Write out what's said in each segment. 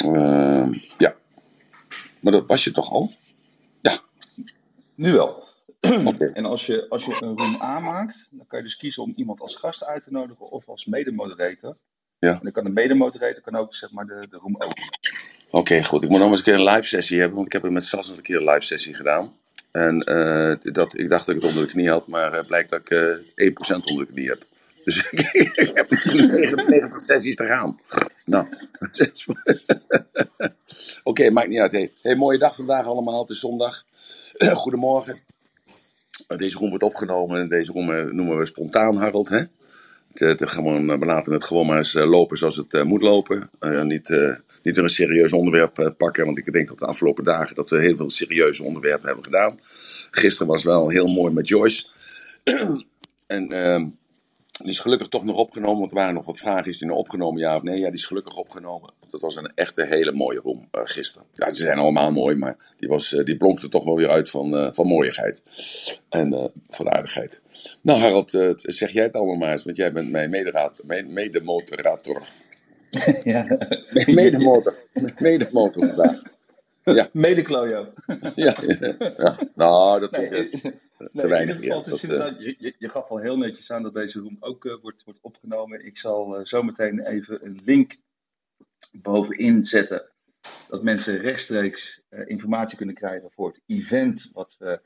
Ehm, ja. Maar dat was je toch al? Ja. Nu wel. Oké. En als je, als je een room aanmaakt, dan kan je dus kiezen om iemand als gast uit te nodigen of als medemoderator. Ja. En dan kan de medemoderator kan ook zeg maar de, de room openen. Oké, goed. Ik moet nog eens een keer een live sessie hebben, want ik heb er met Sas nog een keer een live sessie gedaan. En eh, dat, ik dacht dat ik het onder de knie had, maar het blijkt dat ik eh 1% onder de knie heb. Dus ik heb nog 99 sessies te gaan. Nou, oké, maakt niet uit. Hey. mooie dag vandaag allemaal. Het is zondag. Goedemorgen. Deze room wordt opgenomen. Deze room eh, noemen we spontaan, Harold. Hè? Het, gewoon, eh, we laten het gewoon maar eens eh, lopen zoals het eh, moet lopen. Eh, niet, eh, niet een serieus onderwerp eh, pakken. Want ik denk dat de afgelopen dagen dat we heel veel serieuze onderwerpen hebben gedaan. Gisteren was wel heel mooi met Joyce. en ehm, die is gelukkig toch nog opgenomen. Want er waren nog wat vragen. Is die nog opgenomen, ja of nee? Ja, die is gelukkig opgenomen. Want dat was een echte hele mooie room eh, gisteren. Ja, ze zijn allemaal mooi. Maar die, was, eh, die blonk er toch wel weer uit van, eh, van mooiigheid. En van aardigheid. Nou Harold, eh, zeg jij het allemaal maar eens. Want jij bent mijn mederaad- me- medemoderator. ja. Medemotor. Medemotor vandaag. Ja. Medeklojo. Ja, ja, ja. Nou, dat vind ik... nee, te in weinig, Dat, inderdaad- je, je, je gaf al heel netjes aan dat deze room ook eh, wordt, wordt opgenomen. Ik zal eh, zometeen even een link bovenin zetten. Dat mensen rechtstreeks eh, informatie kunnen krijgen voor het event wat we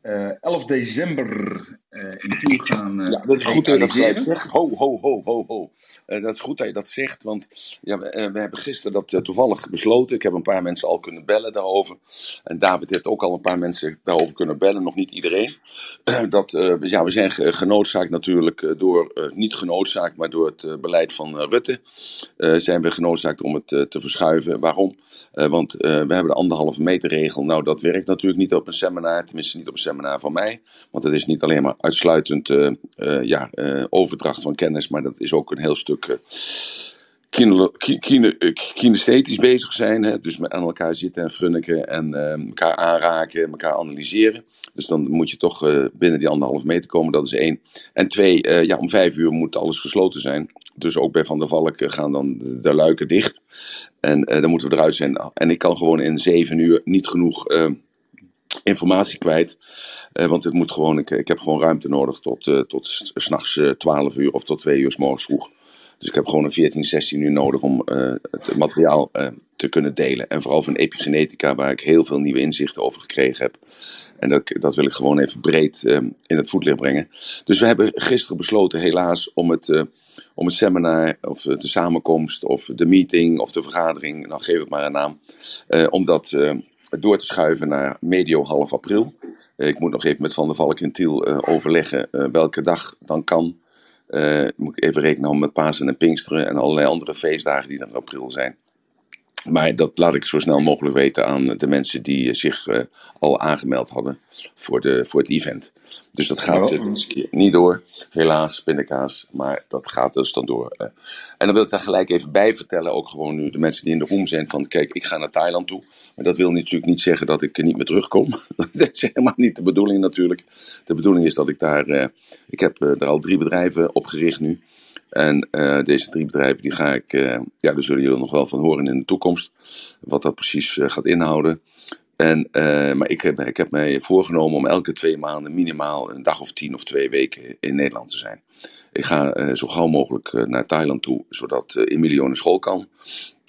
eh 11 december eh, gaan eh Ja, dat is goed dat je dat gelijk zegt. Ho, ho, ho, ho, ho. Eh, dat is goed dat je dat zegt, want ja, we, we hebben gisteren dat toevallig besloten. Ik heb een paar mensen al kunnen bellen daarover. En David heeft ook al een paar mensen daarover kunnen bellen, nog niet iedereen. dat, ja, we zijn ge- genoodzaakt natuurlijk door, niet genoodzaakt, maar door het beleid van Rutte. zijn we genoodzaakt om het te verschuiven. Waarom? Want we hebben de anderhalve meter regel. Nou, dat werkt natuurlijk niet op een seminar, tenminste niet op een seminar van mij. Want het is niet alleen maar uitsluitend eh, eh, ja, eh, overdracht van kennis, maar dat is ook een heel stuk kine- ki- kine- kinesthetisch bezig zijn. Hè? Dus met aan elkaar zitten en frunniken en elkaar aanraken, elkaar analyseren. Dus dan moet je toch binnen die anderhalve meter komen, dat is één. En twee, ja, om vijf uur moet alles gesloten zijn. Dus ook bij Van der Valk gaan dan de, luiken dicht. En dan moeten we eruit zijn. En ik kan gewoon in zeven uur niet genoeg informatie kwijt. Eh, want het moet gewoon, ik, ik heb gewoon ruimte nodig tot, eh tot s- s'nachts eh 12 uur of tot 2 uur s morgens vroeg. Dus ik heb gewoon een 14, 16 uur nodig om eh, het materiaal eh, te kunnen delen. En vooral van epigenetica, waar ik heel veel nieuwe inzichten over gekregen heb. En dat, dat wil ik gewoon even breed eh, in het voetlicht brengen. Dus we hebben gisteren besloten, helaas, om het, eh, om het seminar, of eh, de samenkomst, of de meeting, of de vergadering, nou geef het maar een naam, eh, om dat eh, door te schuiven naar medio half april. Eh, ik moet nog even met Van der Valk en Tiel eh, overleggen eh, welke dag dan kan. Moet ik even rekenen met Pasen en Pinksteren en allerlei andere feestdagen die er in april zijn. Maar dat laat ik zo snel mogelijk weten aan de mensen die eh, zich eh, al aangemeld hadden voor, de, voor het event. Dus dat gaat keer niet door, helaas, pindakaas. Maar dat gaat dus dan door. En dan wil ik daar gelijk even bij vertellen, ook gewoon nu de mensen die in de room zijn, van kijk, ik ga naar Thailand toe. Maar dat wil natuurlijk niet zeggen dat ik er niet meer terugkom. dat is helemaal niet de bedoeling natuurlijk. De bedoeling is dat ik daar, ik heb er al drie bedrijven opgericht nu. En eh, deze drie bedrijven, die ga ik, eh, ja, daar zullen jullie nog wel van horen in de toekomst. Wat dat precies eh, gaat inhouden. En, maar ik heb, ik heb mij voorgenomen om elke twee maanden minimaal een dag of tien of twee weken in Nederland te zijn. Ik ga zo gauw mogelijk naar Thailand toe, zodat Emilio naar school kan.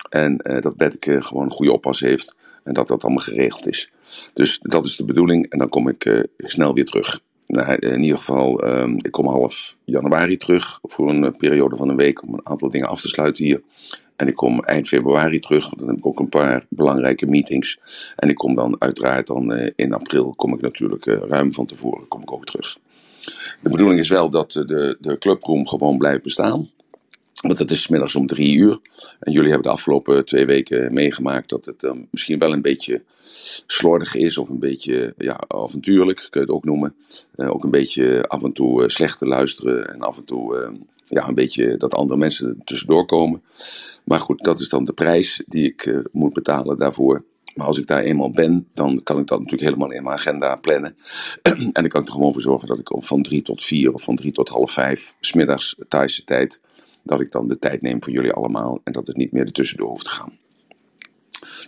En dat Betteke gewoon een goede oppas heeft. En dat dat allemaal geregeld is. Dus dat is de bedoeling. En dan kom ik snel weer terug. Nou, in ieder geval, ehm, ik kom half januari terug voor een eh, periode van een week om een aantal dingen af te sluiten hier. En ik kom eind februari terug, want dan heb ik ook een paar belangrijke meetings. En ik kom dan uiteraard dan eh, in april, kom ik natuurlijk eh, ruim van tevoren, kom ik ook terug. De bedoeling is wel dat de, de clubroom gewoon blijft bestaan. Want het is middags om drie uur. En jullie hebben de afgelopen twee weken meegemaakt dat het eh, misschien wel een beetje slordig is. Of een beetje ja, avontuurlijk, kun je het ook noemen. Eh, ook een beetje af en toe eh, slecht te luisteren. En af en toe eh, ja, een beetje dat andere mensen tussendoor komen. Maar goed, dat is dan de prijs die ik eh, moet betalen daarvoor. Maar als ik daar eenmaal ben, dan kan ik dat natuurlijk helemaal in mijn agenda plannen. en dan kan ik er gewoon voor zorgen dat ik van drie tot vier of van drie tot half vijf, smiddags Thaise tijd, dat ik dan de tijd neem voor jullie allemaal en dat het niet meer ertussendoor hoeft te gaan.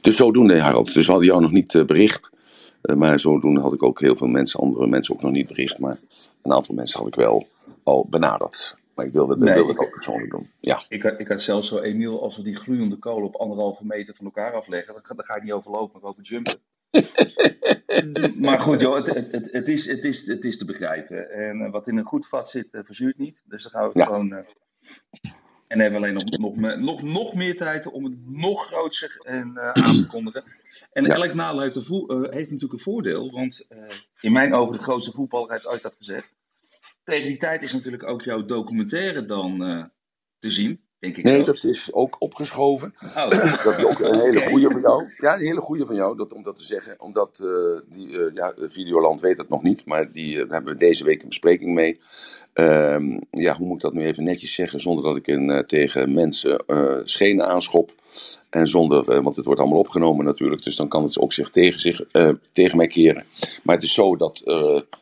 Dus zodoende, Harald. Dus we hadden jou nog niet uh, bericht. Uh, maar zodoende had ik ook heel veel mensen, andere mensen ook nog niet bericht. Maar een aantal mensen had ik wel al benaderd. Maar ik wilde, nee, wilde ik, het ook persoonlijk doen. Ja. Ik, had, ik had zelfs zo, Emiel, als we die gloeiende kolen op anderhalve meter van elkaar afleggen, dan, dan ga ik niet overlopen, maar over jumpen. maar goed, joh, het, het, het, is, het, is, het is te begrijpen. En uh, wat in een goed vat zit, verzuurt niet. Dus dan gaan we het ja. gewoon. En hebben we alleen nog, nog, nog, nog meer tijd om het nog groter en, aan te kondigen. En ja. elk nadeel heeft, heeft, natuurlijk een voordeel. Want in mijn ogen, de grootste voetballer heeft ooit dat gezegd. Tegen die tijd is natuurlijk ook jouw documentaire dan te zien. Denk ik nee, dat is ook opgeschoven. Oh. Dat is ook een hele goede van jou. Ja, een hele goede van jou, dat, om dat te zeggen. Omdat die, ja, Videoland weet het nog niet, maar die hebben we deze week een bespreking mee. Um, ja, hoe moet ik dat nu even netjes zeggen, zonder dat ik in, tegen mensen schenen aanschop. En zonder, want het wordt allemaal opgenomen natuurlijk, dus dan kan het ook zich tegen, zich, tegen mij keren. Maar het is zo dat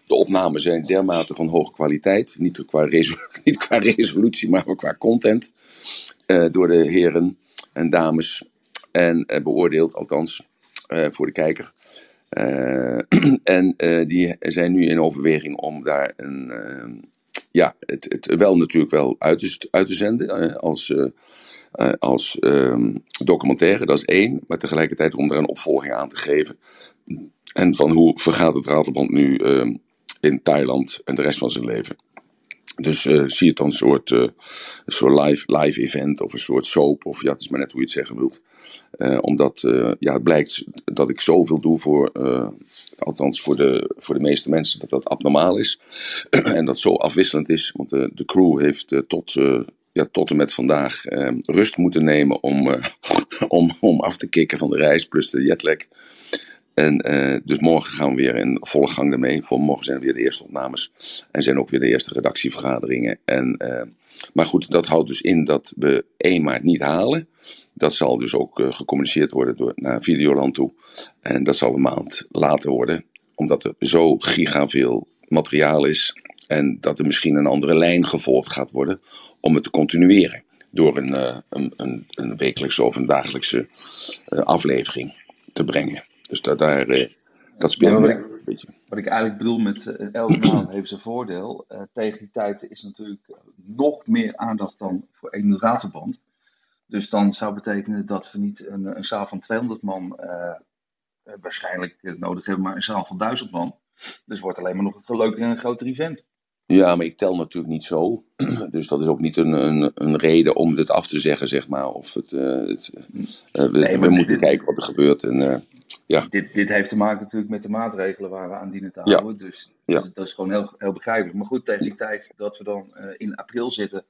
de opnamen zijn dermate van hoge kwaliteit. Niet qua, resolutie, niet qua resolutie, maar qua content. Door de heren en dames. En beoordeeld, althans, voor de kijker. en die zijn nu in overweging om daar een. Ja, het, het wel natuurlijk wel uit te, uit te zenden. als. als um, documentaire, dat is één, maar tegelijkertijd om er een opvolging aan te geven. En van hoe vergaat het Ratelband nu uh, in Thailand en de rest van zijn leven. Dus uh, zie het dan een soort, uh, een soort live, live event of een soort soap, of ja, het is maar net hoe je het zeggen wilt. Uh, omdat ja, het blijkt dat ik zoveel doe voor, althans voor de, voor de meeste mensen, dat dat abnormaal is. en dat zo afwisselend is, want de, de crew heeft tot, ja, tot en met vandaag rust moeten nemen om, om, om af te kicken van de reis, plus de jetlag. En uh, dus morgen gaan we weer in volle gang ermee. Voor morgen zijn er weer de eerste opnames. En zijn ook weer de eerste redactievergaderingen. En, uh, maar goed, dat houdt dus in dat we 1 maart niet halen. Dat zal dus ook uh, gecommuniceerd worden door, naar Videoland toe. En dat zal een maand later worden. Omdat er zo giga veel materiaal is. En dat er misschien een andere lijn gevolgd gaat worden. Om het te continueren. Door een, een, een, een wekelijkse of een dagelijkse aflevering te brengen. Dus dat, daar, eh, dat speelt ja, een beetje. Wat ik eigenlijk bedoel met uh, elke maand heeft zijn voordeel. Uh, tegen die tijd is natuurlijk nog meer aandacht dan voor één ratelband. Dus dan zou betekenen dat we niet een, een zaal van 200 man uh, waarschijnlijk nodig hebben, maar een zaal van 1000 man. Dus het wordt alleen maar nog een leuker en een groter event. Ja, maar ik tel natuurlijk niet zo. Dus dat is ook niet een, een, een reden om dit af te zeggen, zeg maar. Of het, uh, het uh, we, nee, we moeten dit, kijken wat er gebeurt. En, uh, ja. dit, dit heeft te maken natuurlijk met de maatregelen waar we aan dienen te houden. Ja. Dus ja. dat, dat is gewoon heel, heel begrijpelijk. Maar goed, tegen die tijd dat we dan in april zitten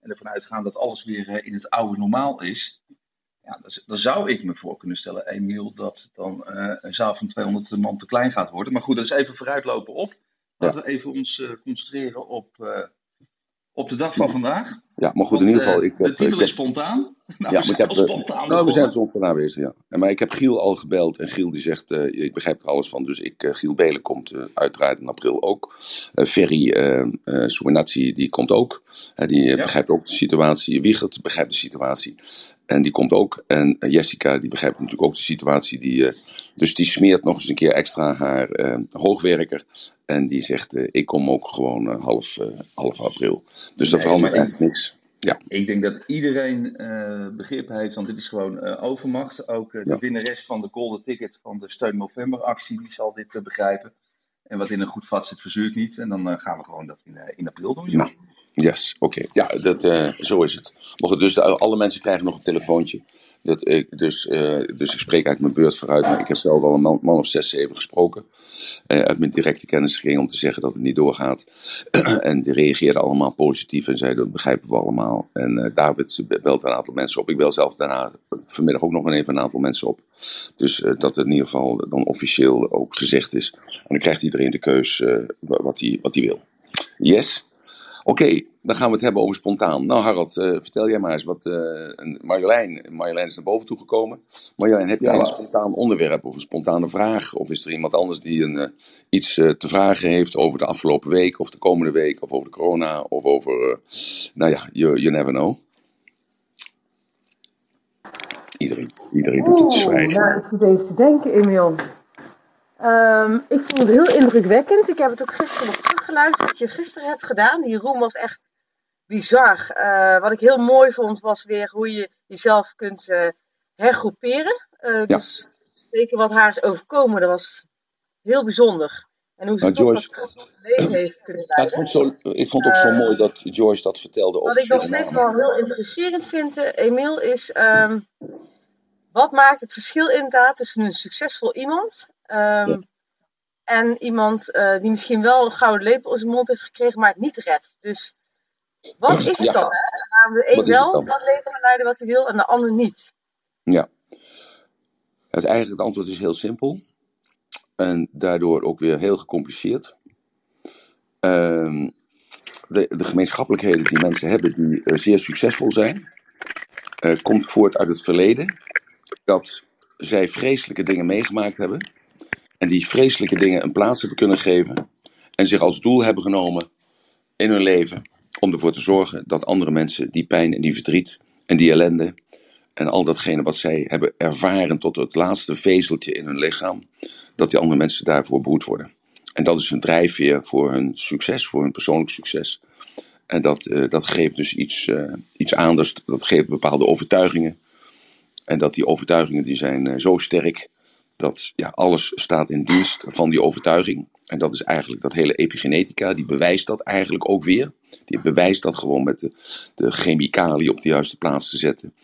en ervan uitgaan dat alles weer in het oude normaal is. Ja, dan, zou ik me voor kunnen stellen, Emiel, dat dan een zaal van 200 man te klein gaat worden. Maar goed, dat is even vooruitlopen of Laten we even ons uh, concentreren op, uh, op de dag van vandaag. Ja, maar goed, in ieder geval. Ik heb, de titel ik heb, is spontaan. Nou, ja, maar ik heb, spontaan nou, we zijn spontaan aanwezig, ja. En, maar ik heb Giel al gebeld en Giel die zegt, uh, ik begrijp er alles van. Dus ik, Giel Belen komt uiteraard in april ook. Ferry uh, die komt ook. die ja. begrijpt ook de situatie. Wiegert begrijpt de situatie. En die komt ook. En Jessica, die begrijpt natuurlijk ook de situatie. Die, dus die smeert nog eens een keer extra haar hoogwerker. En die zegt, uh, ik kom ook gewoon half, half april. Dus dat verandert eigenlijk niks. Ja. Ik denk dat iedereen begrip heeft, want dit is gewoon overmacht. Ook de ja. winnares van de Golden Ticket van de Steun November actie, die zal dit begrijpen. En wat in een goed vat zit, verzuurt niet. En dan gaan we gewoon dat in, in april doen. Nou, yes, oké. Ja, dat, zo is het. Dus alle mensen krijgen nog een telefoontje. Dat ik, dus, uh, dus ik spreek uit mijn beurt vooruit, maar ik heb zelf al een man, man of zes, zeven gesproken. Uh, uit mijn directe kennisgeving om te zeggen dat het niet doorgaat. en die reageerden allemaal positief en zeiden dat begrijpen we allemaal. En David belt een aantal mensen op. Ik bel zelf daarna vanmiddag ook nog even een aantal mensen op. Dus dat het in ieder geval dan officieel ook gezegd is. En dan krijgt iedereen de keus wat hij wat wil. Yes? Oké, okay, dan gaan we het hebben over spontaan. Nou Harald, uh, vertel jij maar eens wat. Uh, Marjolein, Marjolein is naar boven toe gekomen. Marjolein, heb jij ja. een spontaan onderwerp of een spontane vraag? Of is er iemand anders die een, uh, iets te vragen heeft over de afgelopen week of de komende week of over de corona of over. nou ja, you, you never know. Iedereen, iedereen doet het zwijgen. Nou, ik even te denken, Emiel. Ehm, ik vond het heel indrukwekkend. Ik heb het ook gisteren nog teruggeluisterd. Wat je gisteren hebt gedaan. Die room was echt bizar. Uh, wat ik heel mooi vond, was weer hoe je jezelf kunt uh, hergroeperen. Uh, dus zeker wat haar is overkomen, dat was heel bijzonder. En hoe ze nou, toch Joyce, dat leven heeft kunnen leiden. Ja, ik, vond zo, ik vond het ook zo mooi dat Joyce dat vertelde. Wat ik nog steeds wel heel interesserend vind, Emiel, is... Um, wat maakt het verschil inderdaad tussen een succesvol iemand um, ja. En iemand uh, die misschien wel een gouden lepel in zijn mond heeft gekregen, maar het niet redt. Dus wat is het ja. dan? Hè? Gaan we een wel dat leven leiden wat hij wil en de ander niet? Ja. Het, eigenlijk het antwoord is heel simpel. En daardoor ook weer heel gecompliceerd. Uh, de, de, gemeenschappelijkheden die mensen hebben die uh, zeer succesvol zijn, uh, komt voort uit het verleden dat zij vreselijke dingen meegemaakt hebben. En die vreselijke dingen een plaats hebben kunnen geven. En zich als doel hebben genomen in hun leven om ervoor te zorgen dat andere mensen die pijn en die verdriet en die ellende en al datgene wat zij hebben ervaren tot het laatste vezeltje in hun lichaam, dat die andere mensen daarvoor behoed worden. En dat is een drijfveer voor hun succes, voor hun persoonlijk succes. En dat, uh, dat geeft dus iets, uh, iets aan, dat geeft bepaalde overtuigingen. En dat die overtuigingen die zijn uh, zo sterk dat ja, alles staat in dienst van die overtuiging. En dat is eigenlijk dat hele epigenetica, die bewijst dat eigenlijk ook weer. Die bewijst dat gewoon met de, de chemicaliën op de juiste plaats te zetten.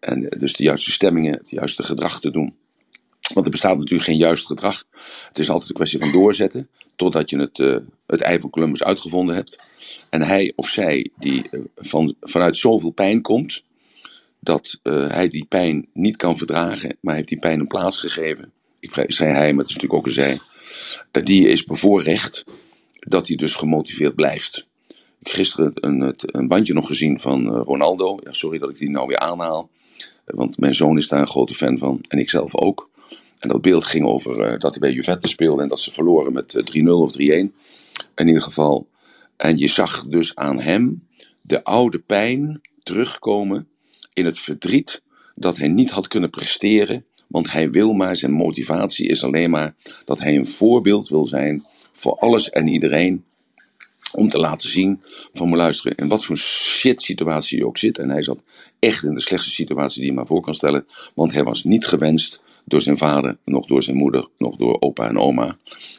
En dus de juiste stemmingen, het juiste gedrag te doen. Want er bestaat natuurlijk geen juist gedrag. Het is altijd een kwestie van doorzetten. Totdat je het, uh, het ei van Columbus uitgevonden hebt. En hij of zij die uh, van, vanuit zoveel pijn komt. Dat hij die pijn niet kan verdragen. Maar heeft die pijn een plaats gegeven. Ik zei hij, maar het is natuurlijk ook een zij. die is bevoorrecht dat hij dus gemotiveerd blijft. Ik gisteren een, een bandje nog gezien van Ronaldo. Ja, sorry dat ik die nou weer aanhaal. Want mijn zoon is daar een grote fan van. En ik zelf ook. En dat beeld ging over dat hij bij Juventus speelde en dat ze verloren met uh, 3-0 of 3-1. In ieder geval. En je zag dus aan hem de oude pijn terugkomen in het verdriet dat hij niet had kunnen presteren. Want hij wil maar, zijn motivatie is alleen maar dat hij een voorbeeld wil zijn voor alles en iedereen. Om te laten zien van me luisteren in wat voor shit situatie je ook zit. En hij zat echt in de slechtste situatie die je maar voor kan stellen. Want hij was niet gewenst door zijn vader, nog door zijn moeder, nog door opa en oma.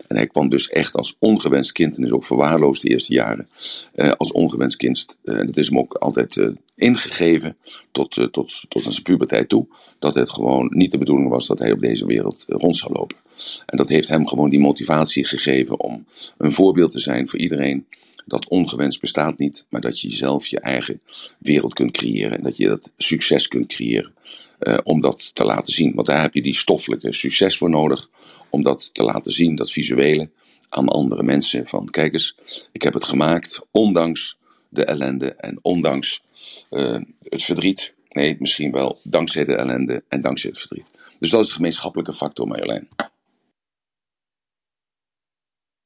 En hij kwam dus echt als ongewenst kind, en is ook verwaarloosd de eerste jaren, eh, als ongewenst kind. En uh, dat is hem ook altijd uh, ingegeven tot, tot, tot aan zijn puberteit toe, dat het gewoon niet de bedoeling was dat hij op deze wereld rond zou lopen. En dat heeft hem gewoon die motivatie gegeven om een voorbeeld te zijn voor iedereen dat ongewenst bestaat niet, maar dat je zelf je eigen wereld kunt creëren en dat je dat succes kunt creëren uh, om dat te laten zien. Want daar heb je die stoffelijke succes voor nodig, om dat te laten zien, dat visuele, aan andere mensen. Van kijk eens, ik heb het gemaakt, ondanks de ellende en ondanks uh, het verdriet. Nee, misschien wel dankzij de ellende en dankzij het verdriet. Dus dat is de gemeenschappelijke factor, Marjolein.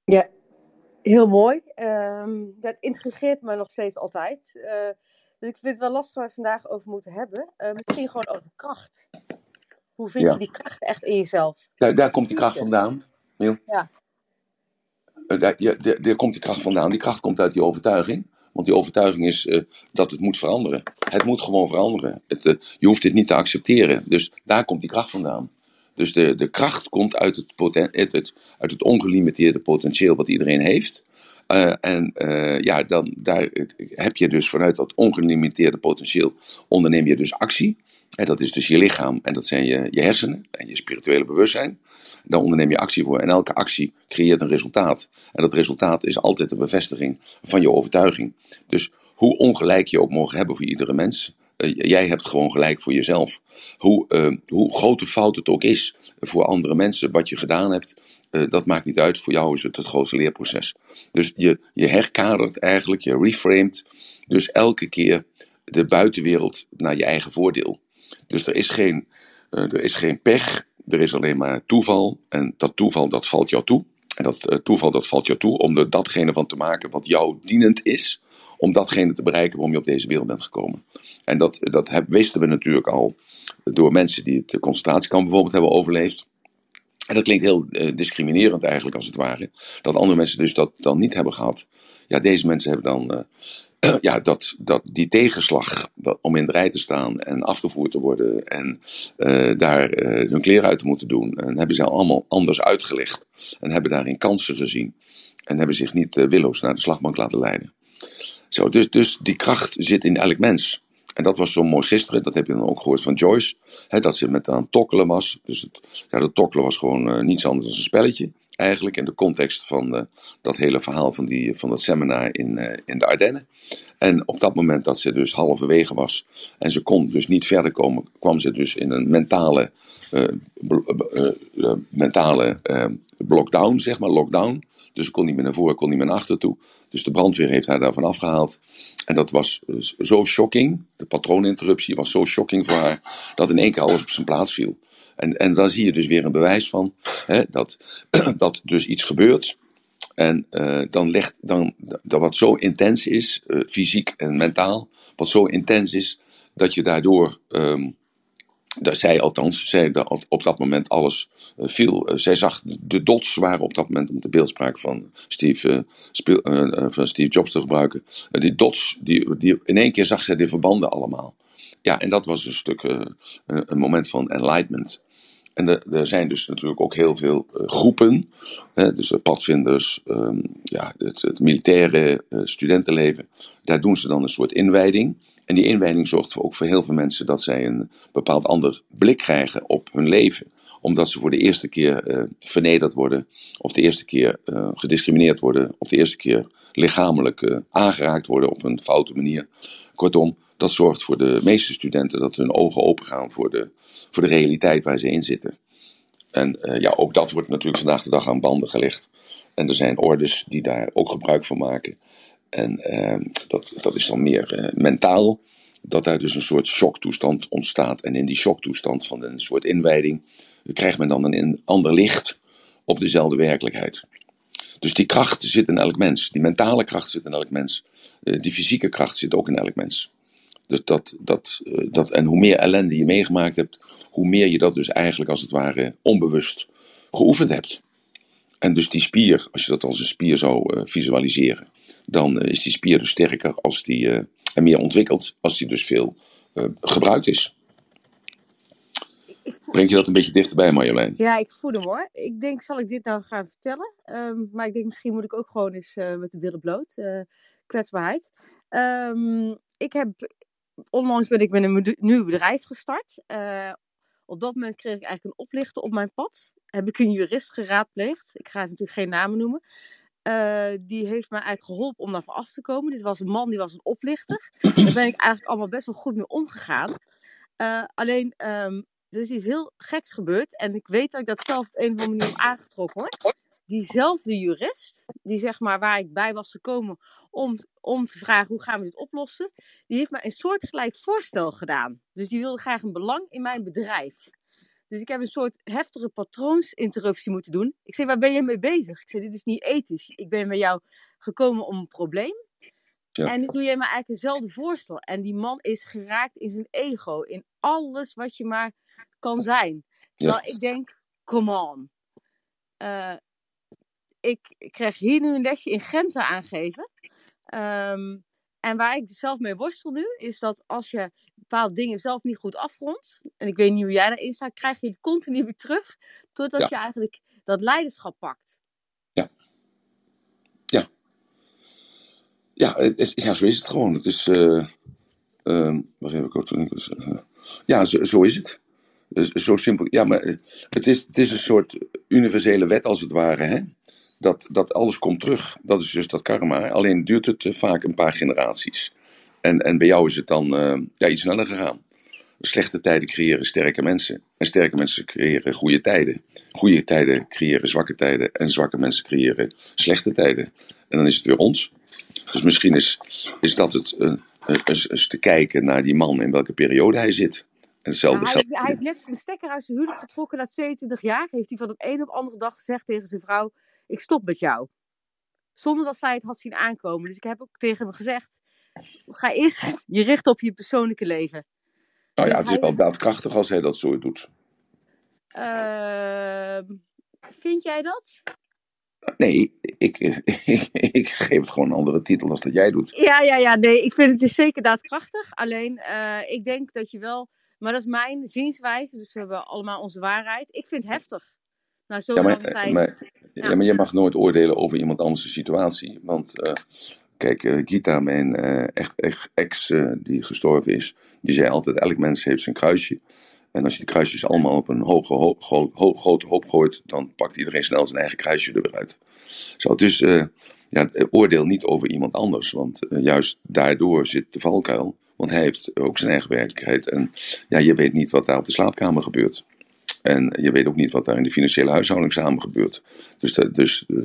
Ja, heel mooi. Um, dat intrigeert me nog steeds altijd. Uh, dus ik vind het wel lastig waar we vandaag over moeten hebben. Uh, misschien gewoon over kracht. Hoe vind je die kracht echt in jezelf? Daar, daar komt die kracht vandaan, Neil. Ja. Uh, daar, ja, daar, daar, komt die kracht vandaan. Die kracht komt uit die overtuiging. Want die overtuiging is uh, dat het moet veranderen. Het moet gewoon veranderen. Het, je hoeft dit niet te accepteren. Dus daar komt die kracht vandaan. Dus de, de kracht komt uit het, poten, het, het, uit het ongelimiteerde potentieel wat iedereen heeft. Uh, en uh, ja, dan, daar heb je dus vanuit dat ongelimiteerde potentieel onderneem je dus actie. En dat is dus je lichaam en dat zijn je, je hersenen en je spirituele bewustzijn. Dan onderneem je actie voor en elke actie creëert een resultaat. En dat resultaat is altijd een bevestiging van je overtuiging. Dus hoe ongelijk je ook mogen hebben voor iedere mens, jij hebt gewoon gelijk voor jezelf. Hoe, uh, hoe grote fout het ook is voor andere mensen, wat je gedaan hebt, uh, dat maakt niet uit. Voor jou is het het grootste leerproces. Dus je, je herkadert eigenlijk, je reframed dus elke keer de buitenwereld naar je eigen voordeel. Dus er is geen, er is geen pech, er is alleen maar toeval. En dat toeval, dat valt jou toe. En dat toeval, dat valt jou toe om er datgene van te maken wat jou dienend is om datgene te bereiken waarom je op deze wereld bent gekomen. En dat, dat wisten we natuurlijk al door mensen die het concentratiekamp bijvoorbeeld hebben overleefd. En dat klinkt heel uh, discriminerend eigenlijk, als het ware. Dat andere mensen dus dat dan niet hebben gehad. Ja, deze mensen hebben dan uh, ja, dat, dat, die tegenslag dat, om in de rij te staan en afgevoerd te worden en uh, daar hun kleren uit te moeten doen. En hebben ze allemaal anders uitgelegd. En hebben daarin kansen gezien. En hebben zich niet willoos naar de slagbank laten leiden. Zo, dus, dus die kracht zit in elk mens. En dat was zo mooi gisteren, dat heb je dan ook gehoord van Joyce, hè, dat ze met aan het tokkelen was. Dus het, ja, dat tokkelen was gewoon uh, niets anders dan een spelletje, eigenlijk, in de context van uh, dat hele verhaal van, die, van dat seminar in, uh, in de Ardennen. En op dat moment dat ze dus halverwege was en ze kon dus niet verder komen, kwam ze dus in een mentale, mentale lockdown, zeg maar, lockdown. Dus kon niet meer naar voren, kon niet meer naar achter toe. Dus de brandweer heeft haar daarvan afgehaald. En dat was zo shocking. De patrooninterruptie was zo shocking voor haar. Dat in één keer alles op zijn plaats viel. En, en dan zie je dus weer een bewijs van hè, dat, dat dus iets gebeurt. En uh, dan legt dan, dat wat zo intens is, uh, fysiek en mentaal, wat zo intens is, dat je daardoor um, dat zij althans, zij op dat moment alles uh, viel. Uh, zij zag de dots waren op dat moment, om de beeldspraak van Steve, speel, van Steve Jobs te gebruiken. die dots, die, die, in één keer zag zij de verbanden allemaal. Ja, en dat was een stuk een, moment van enlightenment. En er, zijn dus natuurlijk ook heel veel groepen, hè, dus padvinders, um, ja, het militaire studentenleven. Daar doen ze dan een soort inwijding. En die inwijding zorgt ook voor heel veel mensen dat zij een bepaald ander blik krijgen op hun leven. Omdat ze voor de eerste keer uh, vernederd worden, of de eerste keer uh, gediscrimineerd worden, of de eerste keer lichamelijk uh, aangeraakt worden op een foute manier. Kortom, dat zorgt voor de meeste studenten dat hun ogen open gaan voor de, voor de realiteit waar ze in zitten. En ja, ook dat wordt natuurlijk vandaag de dag aan banden gelegd. En er zijn orders die daar ook gebruik van maken. En uh, dat, dat is dan meer uh, mentaal, dat daar dus een soort shocktoestand ontstaat. En in die shocktoestand van een soort inwijding krijgt men dan een ander licht op dezelfde werkelijkheid. Dus die kracht zit in elk mens. Die mentale kracht zit in elk mens. Uh, die fysieke kracht zit ook in elk mens. Dus dat, dat, dat, en hoe meer ellende je meegemaakt hebt, hoe meer je dat dus eigenlijk als het ware onbewust geoefend hebt. En dus die spier, als je dat als een spier zou uh, visualiseren, dan uh, is die spier dus sterker als die, uh, en meer ontwikkeld als die dus veel gebruikt is. Breng je dat een beetje dichterbij, Marjolein? Ja, ik voel hem hoor. Ik denk, zal ik dit nou gaan vertellen? Um, maar ik denk, misschien moet ik ook gewoon eens met de billen bloot. kwetsbaarheid. Um, ik heb, onlangs ben ik met een nieuw bedrijf gestart. op dat moment kreeg ik eigenlijk een oplichter op mijn pad heb ik een jurist geraadpleegd. Ik ga natuurlijk geen namen noemen. Uh, die heeft mij eigenlijk geholpen om daarvan af te komen. Dit was een man, die was een oplichter. Daar ben ik eigenlijk allemaal best wel goed mee omgegaan. Uh, alleen, um, er is iets heel geks gebeurd. En ik weet dat ik dat zelf op een of andere manier aangetrokken hoor. Diezelfde jurist, die zeg maar waar ik bij was gekomen om, om te vragen hoe gaan we dit oplossen. Die heeft mij een soortgelijk voorstel gedaan. Dus die wilde graag een belang in mijn bedrijf. Dus ik heb een soort heftige patroonsinterruptie moeten doen. Ik zei, waar ben je mee bezig? Ik zei, dit is niet ethisch. Ik ben bij jou gekomen om een probleem. Ja. En nu doe jij me eigenlijk eenzelfde voorstel. En die man is geraakt in zijn ego. In alles wat je maar kan zijn. Terwijl ja. ik denk, come on. Uh, ik, ik krijg hier nu een lesje in grenzen aangeven. Um, en waar ik zelf mee worstel nu, is dat als je bepaalde dingen zelf niet goed afrondt, en ik weet niet hoe jij daarin staat, krijg je het continu weer terug, totdat ja. je eigenlijk dat leiderschap pakt. Ja. Ja. Ja, het is, ja zo is het gewoon. Het is, uh, uh, waar heb ik ook? Uh, ja, zo, zo, is het. Zo simpel. Ja, maar het is, het is een soort universele wet als het ware, hè? Dat, dat alles komt terug. Dat is dus dat karma. Alleen duurt het uh, vaak een paar generaties. En, en bij jou is het dan ja, iets sneller gegaan. Slechte tijden creëren sterke mensen. En sterke mensen creëren goede tijden. Goede tijden creëren zwakke tijden. En zwakke mensen creëren slechte tijden. En dan is het weer ons. Dus misschien is, is dat het uh, eens te kijken naar die man in welke periode hij zit. En hetzelfde hij, hij, heeft net zijn stekker uit zijn huwelijk getrokken na 22 jaar. Heeft hij van op een op andere dag gezegd tegen zijn vrouw: ik stop met jou. Zonder dat zij het had zien aankomen. Dus ik heb ook tegen hem gezegd, ga eens je richten op je persoonlijke leven. Nou ja, Dus het is wel daadkrachtig als hij dat zo doet. Ehm, vind jij dat? Nee, ik, ik, ik geef het gewoon een andere titel als dat jij doet. Ja, ja, ja, nee, ik vind het is zeker daadkrachtig. Alleen, eh, ik denk dat je wel, maar dat is mijn zienswijze, dus we hebben allemaal onze waarheid. Ik vind het heftig. Nou, zo Ja, maar, zal tijd. maar, ja, maar je mag nooit oordelen over iemand anders' situatie. Want eh, kijk, eh, Gita, mijn eh, echt, echt ex die gestorven is, die zei altijd: elk mens heeft zijn kruisje. En als je die kruisjes allemaal op een hoge, ho, ho- ho- grote hoop gooit, dan pakt iedereen snel zijn eigen kruisje er weer uit. Zo, dus ja, oordeel niet over iemand anders, want juist daardoor zit de valkuil. Want hij heeft ook zijn eigen werkelijkheid. En ja, je weet niet wat daar op de slaapkamer gebeurt. En je weet ook niet wat daar in de financiële huishouding samen gebeurt. Dus, dus eh,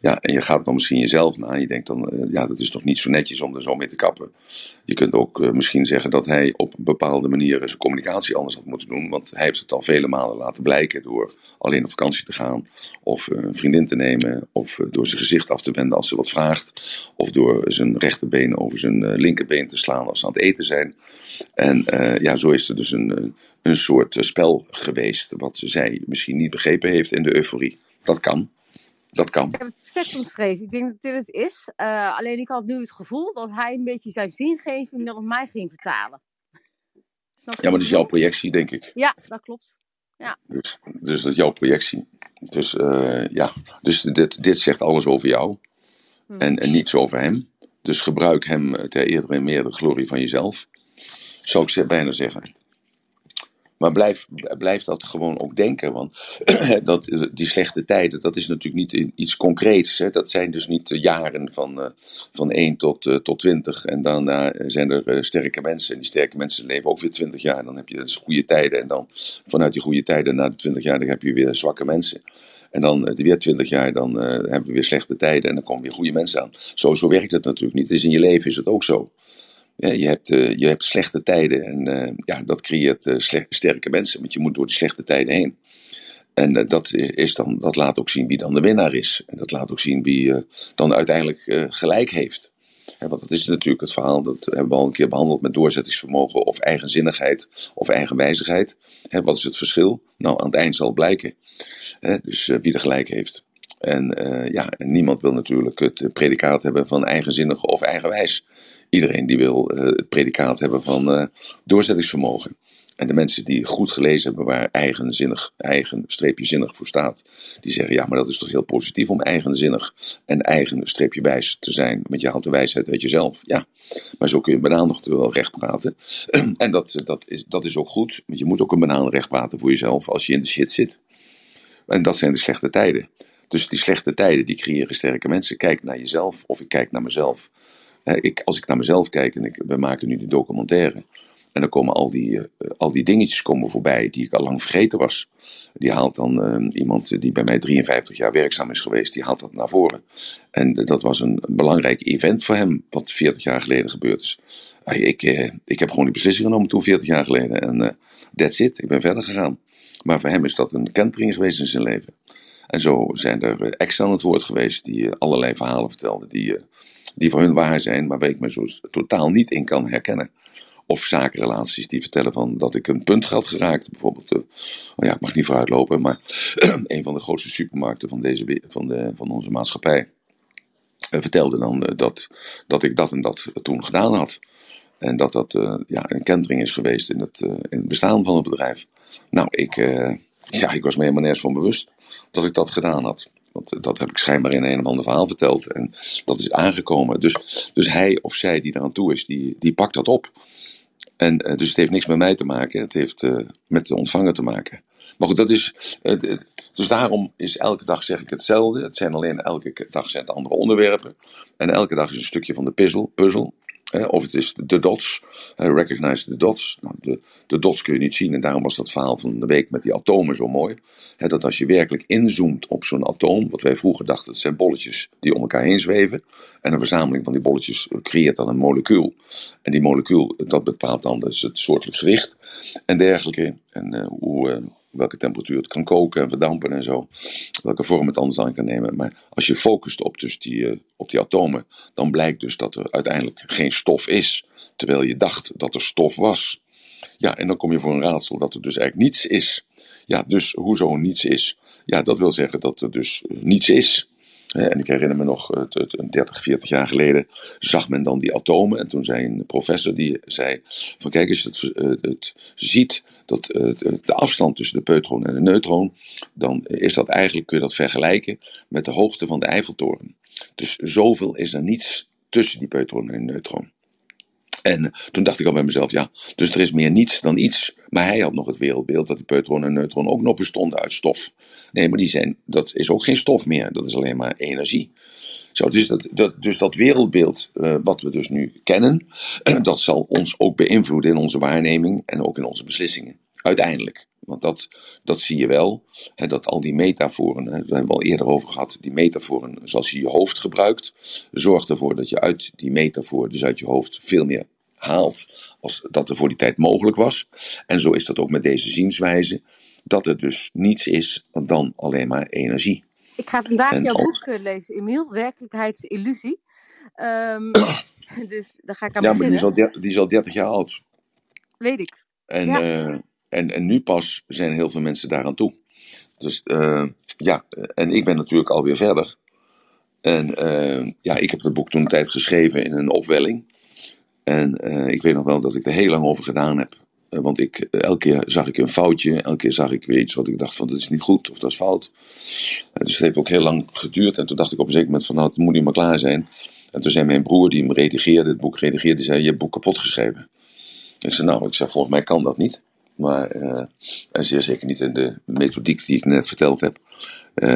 ja, en je gaat dan misschien jezelf na. Je denkt dan, eh, ja, dat is toch niet zo netjes om er zo mee te kappen. Je kunt ook eh, misschien zeggen dat hij op een bepaalde manier zijn communicatie anders had moeten doen. Want hij heeft het al vele malen laten blijken door alleen op vakantie te gaan. Of eh, een vriendin te nemen. Of eh, door zijn gezicht af te wenden als ze wat vraagt. Of door zijn rechterbeen over zijn linkerbeen te slaan als ze aan het eten zijn. En ja, zo is er dus een, een soort spel geweest. Wat zij misschien niet begrepen heeft in de euforie. Dat kan. Dat kan. Ik heb het vet omschreven. Ik denk dat dit het is. Eh, alleen ik had nu het gevoel dat hij een beetje zijn zingeving op mij ging vertalen. Snap Ja, maar dat is jouw projectie, denk ik. Ja, dat klopt. Dus, dus dat is jouw projectie. Dus eh, ja, dus dit, dit zegt alles over jou Hm. en, en niets over hem. Dus gebruik hem ter eerder en meer de glorie van jezelf. Zou ik bijna zeggen. Maar blijf, blijf dat gewoon ook denken. Want dat, die slechte tijden, dat is natuurlijk niet iets concreets. Hè? Dat zijn dus niet eh, jaren van, eh, van 1 tot, eh, tot 20. En daarna zijn er sterke mensen. En die sterke mensen leven ook weer 20 jaar. Dan heb je dus goede tijden. En dan vanuit die goede tijden na de 20 jaar, dan heb je weer zwakke mensen. En dan weer 20 jaar, dan hebben we weer slechte tijden. En dan komen weer goede mensen aan. Zo, zo werkt het natuurlijk niet. Dus in je leven is het ook zo. Je, hebt, eh, je hebt slechte tijden en eh, ja, dat creëert eh, sle- sterke mensen, want je moet door die slechte tijden heen. En dat, is dan, dat laat ook zien wie dan de winnaar is. En dat laat ook zien wie dan uiteindelijk gelijk heeft. Want dat is natuurlijk het verhaal, dat hebben we al een keer behandeld met doorzettingsvermogen of eigenzinnigheid of eigenwijzigheid. Wat is het verschil? Nou, aan het eind zal blijken. Dus wie er gelijk heeft. En eh, ja, niemand wil natuurlijk het eh, predicaat hebben van eigenzinnig of eigenwijs. Iedereen die wil eh, het predicaat hebben van doorzettingsvermogen. En de mensen die goed gelezen hebben waar eigenzinnig, eigen streepje zinnig voor staat, die zeggen ja, maar dat is toch heel positief om eigenzinnig en eigen streepje wijs te zijn, want je haalt de wijsheid uit jezelf. Ja, maar zo kun je een banaan nog wel recht praten. en dat, dat, is, dat is ook goed, want je moet ook een banaan recht praten voor jezelf als je in de shit zit. En dat zijn de slechte tijden. Dus die slechte tijden die creëren sterke mensen. Kijk naar jezelf of ik kijk naar mezelf. Ik, als ik naar mezelf kijk en ik, we maken nu de documentaire. En dan komen al die, eh, al die dingetjes komen voorbij die ik al lang vergeten was. Die haalt dan eh, iemand die bij mij 53 jaar werkzaam is geweest, die haalt dat naar voren. En dat was een belangrijk event voor hem, wat 40 jaar geleden gebeurd is. Ik, eh, ik heb gewoon die beslissing genomen toen 40 jaar geleden. En that's it, ik ben verder gegaan. Maar voor hem is dat een kentering geweest in zijn leven. En zo zijn er eh, ex aan het woord geweest die eh, allerlei verhalen vertelden die, eh, die voor hun waar zijn, maar waar ik me zo totaal niet in kan herkennen. Of zakenrelaties die vertellen van dat ik een punt had geraakt. Bijvoorbeeld, eh, oh ja, ik mag niet vooruitlopen, maar een van de grootste supermarkten van, deze, van, de, van onze maatschappij vertelde dan dat, dat ik dat en dat toen gedaan had. En dat dat ja, een kentering is geweest in het, in het bestaan van het bedrijf. Nou, ik, ja, ik was me helemaal nergens van bewust dat ik dat gedaan had. Want eh, dat heb ik schijnbaar in een of ander verhaal verteld. En dat is aangekomen. Dus, dus hij of zij die eraan toe is, die, die pakt dat op. En, eh, dus het heeft niks met mij te maken. Het heeft eh, met de ontvanger te maken. Maar goed, dat is. dus daarom is elke dag zeg ik hetzelfde. Het zijn alleen elke dag zijn andere onderwerpen. En elke dag is een stukje van de puzzel. Of het is de dots. recognize the dots. Nou, de, de dots kun je niet zien. En daarom was dat verhaal van de week met die atomen zo mooi. Dat als je werkelijk inzoomt op zo'n atoom. Wat wij vroeger dachten, het zijn bolletjes die om elkaar heen zweven. En een verzameling van die bolletjes creëert dan een molecuul. En die molecuul, dat bepaalt dan dus het soortelijk gewicht en dergelijke. En eh, hoe, eh, welke temperatuur het kan koken en verdampen en zo. Welke vorm het anders aan kan nemen. Maar als je focust op, dus die, eh, op die atomen, dan blijkt dus dat er uiteindelijk geen stof is. Terwijl je dacht dat er stof was. Ja, en dan kom je voor een raadsel dat er dus eigenlijk niets is. Ja, dus hoezo niets is? Ja, dat wil zeggen dat er dus eh, niets is. En ik herinner me nog, 30, 40 jaar geleden zag men dan die atomen. En toen zei een professor die zei: van kijk, als je het, het ziet, dat, de afstand tussen de peutron en de neutron, dan is dat eigenlijk, kun je dat vergelijken met de hoogte van de Eiffeltoren. Dus zoveel is er niets tussen die peutron en de neutron. En toen dacht ik al bij mezelf, ja, dus er is meer niets dan iets. Maar hij had nog het wereldbeeld dat de peutron en neutron ook nog bestonden uit stof. Nee, maar die zijn, dat is ook geen stof meer, dat is alleen maar energie. Dus, dat, dus dat wereldbeeld uh, wat we dus nu kennen, dat zal ons ook beïnvloeden in onze waarneming en ook in onze beslissingen. Uiteindelijk. Want dat, dat zie je wel, hè, dat al die metaforen, hè, we hebben het al eerder over gehad, die metaforen zoals je je hoofd gebruikt, zorgt ervoor dat je uit die metafoor, dus uit je hoofd, veel meer haalt als dat er voor die tijd mogelijk was. En zo is dat ook met deze zienswijze, dat het dus niets is dan alleen maar energie. Ik ga vandaag en jouw als... boek lezen, Emiel, Werkelijkheidsillusie. Um, dus daar ga ik aan ja, beginnen. maar die is, al der, die is al 30 jaar oud. Weet ik. En, Ja. eh, en, en nu pas zijn heel veel mensen daaraan toe. Dus eh, ja, en ik ben natuurlijk alweer verder. En eh, ja, ik heb het boek toen een tijd geschreven in een opwelling. En eh, ik weet nog wel dat ik er heel lang over gedaan heb. Eh, want ik, eh, elke keer zag ik een foutje. Elke keer zag ik weer iets wat ik dacht van dat is niet goed of dat is fout. Eh, dus het heeft ook heel lang geduurd. En toen dacht ik op een zeker moment van nou het moet niet meer klaar zijn. En toen zei mijn broer die hem redigeerde, het boek redigeerde, zei je hebt boek kapot geschreven. Ik zei nou, ik zei volgens mij kan dat niet. Maar, en zeer zeker niet in de methodiek die ik net verteld heb.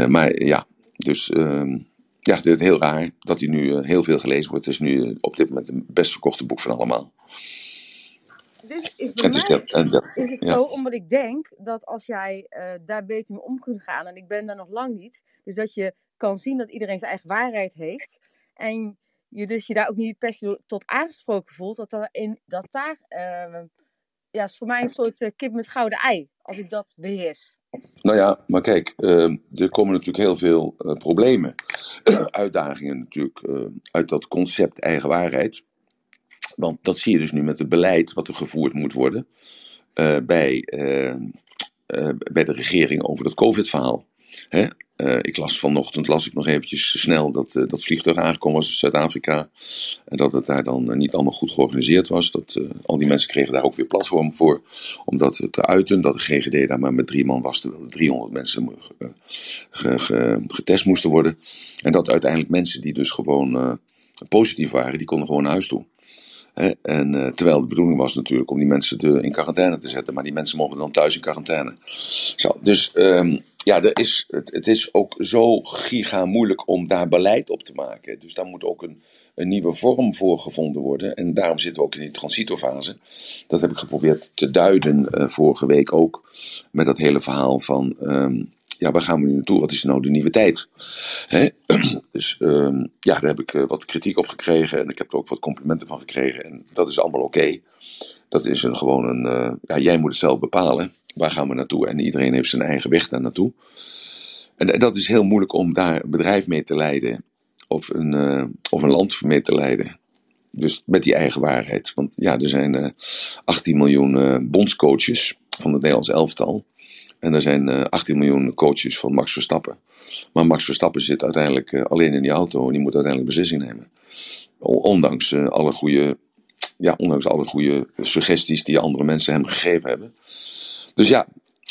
Maar ja, dus ehm, ja, het is heel raar dat hij nu heel veel gelezen wordt. Het is nu op dit moment het best verkochte boek van allemaal. Dit is bij is, mij het zo, omdat ik denk dat als jij eh, daar beter mee om kunt gaan, en ik ben daar nog lang niet, dus dat je kan zien dat iedereen zijn eigen waarheid heeft, en je dus je daar ook niet per se tot aangesproken voelt, dat, daar in, dat daar, eh, ja, is voor mij een soort eh, kip met gouden ei, als ik dat beheers. Nou ja, maar kijk, er komen natuurlijk heel veel problemen, uitdagingen natuurlijk, uit dat concept eigen waarheid. Want dat zie je dus nu met het beleid wat er gevoerd moet worden eh, bij, eh, eh, bij de regering over dat COVID-verhaal. Ik las vanochtend, las ik nog eventjes snel dat dat vliegtuig aangekomen was in Zuid-Afrika. En dat het daar dan niet allemaal goed georganiseerd was. Dat al die mensen kregen daar ook weer platform voor om dat te uiten. Dat de GGD daar maar met drie man was, terwijl er 300 mensen getest moesten worden. En dat uiteindelijk mensen die dus gewoon positief waren, die konden gewoon naar huis toe. En, eh, terwijl de bedoeling was natuurlijk om die mensen de, in quarantaine te zetten, maar die mensen mogen dan thuis in quarantaine. Zo, dus ehm, ja, er is, het, het is ook zo giga moeilijk om daar beleid op te maken. Dus daar moet ook een, een nieuwe vorm voor gevonden worden. En daarom zitten we ook in die transitofase. Dat heb ik geprobeerd te duiden eh, vorige week ook. Met dat hele verhaal van, ehm, ja, waar gaan we nu naartoe? Wat is nou de nieuwe tijd? Hè? Dus ehm, ja, daar heb ik eh, wat kritiek op gekregen. En ik heb er ook wat complimenten van gekregen. En dat is allemaal oké. Dat is een, gewoon een, eh, ja, jij moet het zelf bepalen. Waar gaan we naartoe? En iedereen heeft zijn eigen weg daar naartoe. En d- dat is heel moeilijk om daar een bedrijf mee te leiden. Of een, eh, of een land mee te leiden. Dus met die eigen waarheid. Want ja, er zijn eh 18 miljoen eh, bondscoaches van het Nederlands elftal. En er zijn eh 18 miljoen coaches van Max Verstappen. Maar Max Verstappen zit uiteindelijk eh, alleen in die auto en die moet uiteindelijk beslissing nemen. Ondanks eh, alle goede, ja, ondanks alle goede suggesties die andere mensen hem gegeven hebben. Dus ja,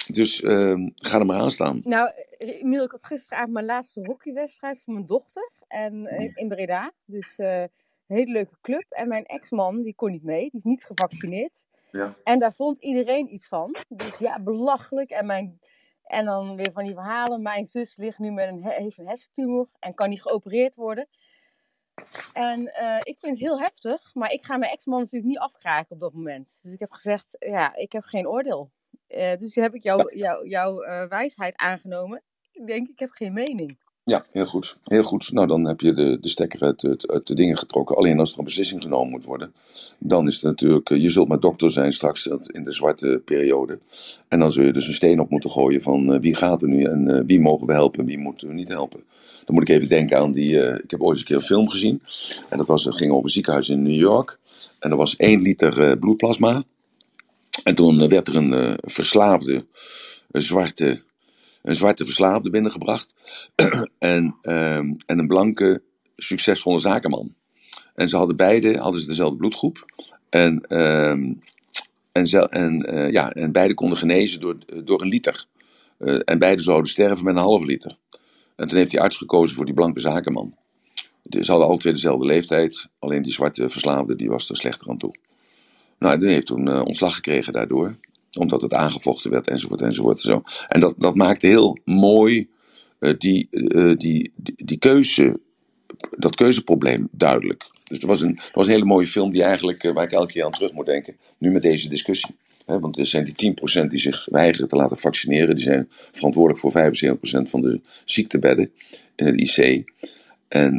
dus eh, ga er maar aan staan. Nou, Emiel, ik had gisteravond mijn laatste hockeywedstrijd voor mijn dochter en, eh, in Breda. Dus eh, een hele leuke club. En mijn ex-man, die kon niet mee, die is niet gevaccineerd. Ja. En daar vond iedereen iets van. Dus ja, belachelijk. En, mijn, en dan weer van die verhalen. Mijn zus ligt nu met een, he- heeft een hersentumor en kan niet geopereerd worden. En eh, ik vind het heel heftig, maar ik ga mijn ex-man natuurlijk niet afkraken op dat moment. Dus ik heb gezegd, ja, ik heb geen oordeel. Eh, dus heb ik jouw jou, jouw eh, wijsheid aangenomen. Ik denk, ik heb geen mening. Ja, heel goed. Heel goed. Nou, dan heb je de, de stekker uit, de dingen getrokken. Alleen als er een beslissing genomen moet worden, dan is het natuurlijk, eh, je zult maar dokter zijn straks in de zwarte periode. En dan zul je dus een steen op moeten gooien van eh, wie gaat er nu en eh, wie mogen we helpen en wie moeten we niet helpen. Dan moet ik even denken aan die, ik heb ooit eens een keer een film gezien. En dat was, het ging over een ziekenhuis in New York. En er was één liter bloedplasma. En toen werd er een verslaafde, zwarte, een zwarte verslaafde binnengebracht. en, ehm, en een blanke, succesvolle zakenman. En ze hadden beide hadden ze dezelfde bloedgroep. En, ehm, en, en, ja, en beide konden genezen door, door een liter. en beide zouden sterven met een halve liter. En toen heeft die arts gekozen voor die blanke zakenman. Ze hadden alle twee dezelfde leeftijd, alleen die zwarte verslaafde die was er slechter aan toe. Nou, die heeft toen uh, ontslag gekregen daardoor, omdat het aangevochten werd enzovoort enzovoort. Zo. En dat, dat maakte heel mooi die, uh, die, die, die, keuze, dat keuzeprobleem duidelijk. Dus het was, een, het was een hele mooie film die eigenlijk, waar ik elke keer aan terug moet denken, nu met deze discussie. Want er zijn die 10% die zich weigeren te laten vaccineren, die zijn verantwoordelijk voor 75% van de ziektebedden in het IC. En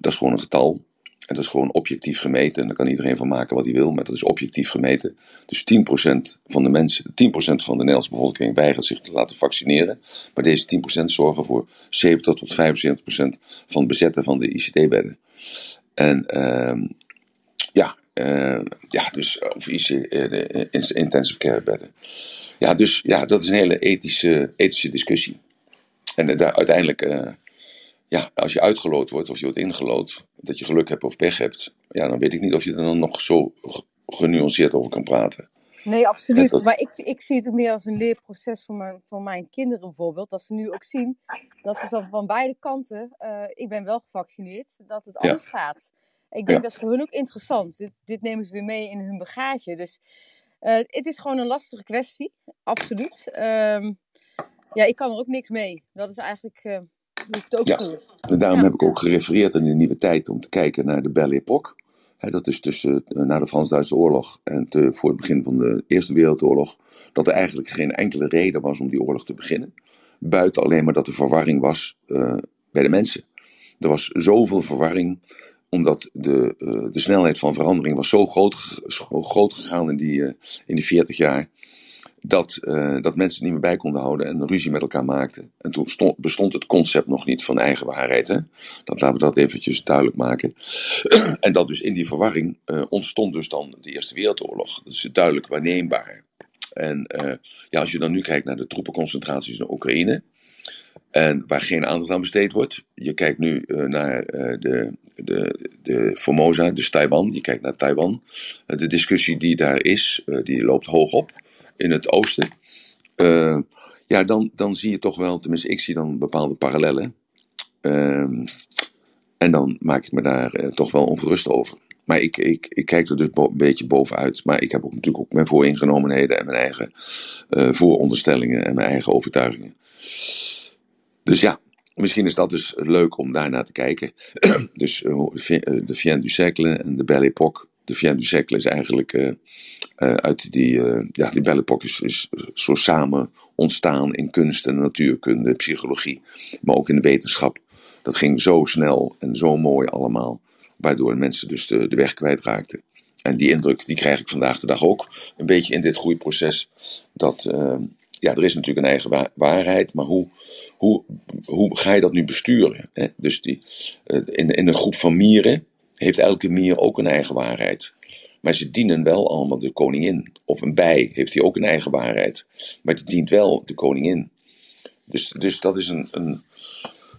dat is gewoon een getal. En dat is gewoon objectief gemeten. En daar kan iedereen van maken wat hij wil, maar dat is objectief gemeten. Dus 10% van de mensen, 10% van de Nederlandse bevolking weigert zich te laten vaccineren. Maar deze 10% zorgen voor 70 tot 75% van het bezetten van de ICT-bedden. En uh, ja, uh, ja, dus of IC, uh, de intensive care bedden. Ja, dus ja, dat is een hele ethische, ethische discussie. En daar uiteindelijk ja, als je uitgeloot wordt of je wordt ingelood, dat je geluk hebt of pech hebt, ja, dan weet ik niet of je er dan nog zo genuanceerd over kan praten. Nee, absoluut. Maar ik, ik zie het ook meer als een leerproces voor mijn, voor mijn kinderen bijvoorbeeld. Dat ze nu ook zien dat het van beide kanten, uh, ik ben wel gevaccineerd, dat het anders gaat. Ik denk dat is voor hun ook interessant. Dit, dit, nemen ze weer mee in hun bagage. Dus uh, het is gewoon een lastige kwestie, absoluut. Um, ja, ik kan er ook niks mee. Dat is eigenlijk uh, ja, en daarom heb ik ook gerefereerd in de nieuwe tijd om te kijken naar de Belle Époque. dat is tussen uh, na de Frans-Duitse oorlog en te, voor het begin van de Eerste Wereldoorlog. Dat er eigenlijk geen enkele reden was om die oorlog te beginnen. Buiten alleen maar dat er verwarring was uh, bij de mensen. Er was zoveel verwarring, omdat de, uh, de snelheid van verandering was zo groot, groot gegaan in die, in die 40 jaar dat, uh, dat mensen niet meer bij konden houden en ruzie met elkaar maakten. En toen stond, bestond het concept nog niet van eigen waarheid. Hè? Dat laten we dat eventjes duidelijk maken. en dat dus in die verwarring uh, ontstond dus dan de Eerste Wereldoorlog. Dat is duidelijk waarneembaar. En uh, ja, als je dan nu kijkt naar de troepenconcentraties in Oekraïne, en waar geen aandacht aan besteed wordt. Je kijkt nu naar uh, de, de, de Formosa, dus Taiwan. Je kijkt naar Taiwan. De discussie die daar is, die loopt hoog op in het oosten. Uh, ja, dan, dan zie je toch wel, tenminste ik zie dan bepaalde parallellen. Uh, en dan maak ik me daar uh, toch wel ongerust over. Maar ik, ik, ik kijk er dus een beetje bovenuit. Maar ik heb ook natuurlijk ook mijn vooringenomenheden en mijn eigen uh, vooronderstellingen en mijn eigen overtuigingen. Dus ja, misschien is dat dus leuk om daarnaar te kijken. dus de Fien du Cercle en de Belle Époque de Vien du Siècle is eigenlijk uh, uit die, uh, ja, die Belle Époque is, zo samen ontstaan in kunst en natuurkunde, psychologie, maar ook in de wetenschap. Dat ging zo snel en zo mooi allemaal, waardoor mensen dus de, de weg kwijtraakten. En die indruk die krijg ik vandaag de dag ook een beetje in dit groeiproces. Dat ja, er is natuurlijk een eigen waarheid, maar hoe, hoe, hoe ga je dat nu besturen? Hè? Dus die, in, in een groep van mieren heeft elke mier ook een eigen waarheid. Maar ze dienen wel allemaal de koningin. Of een bij heeft hij ook een eigen waarheid. Maar die dient wel de koningin. Dus, dus dat is een, een,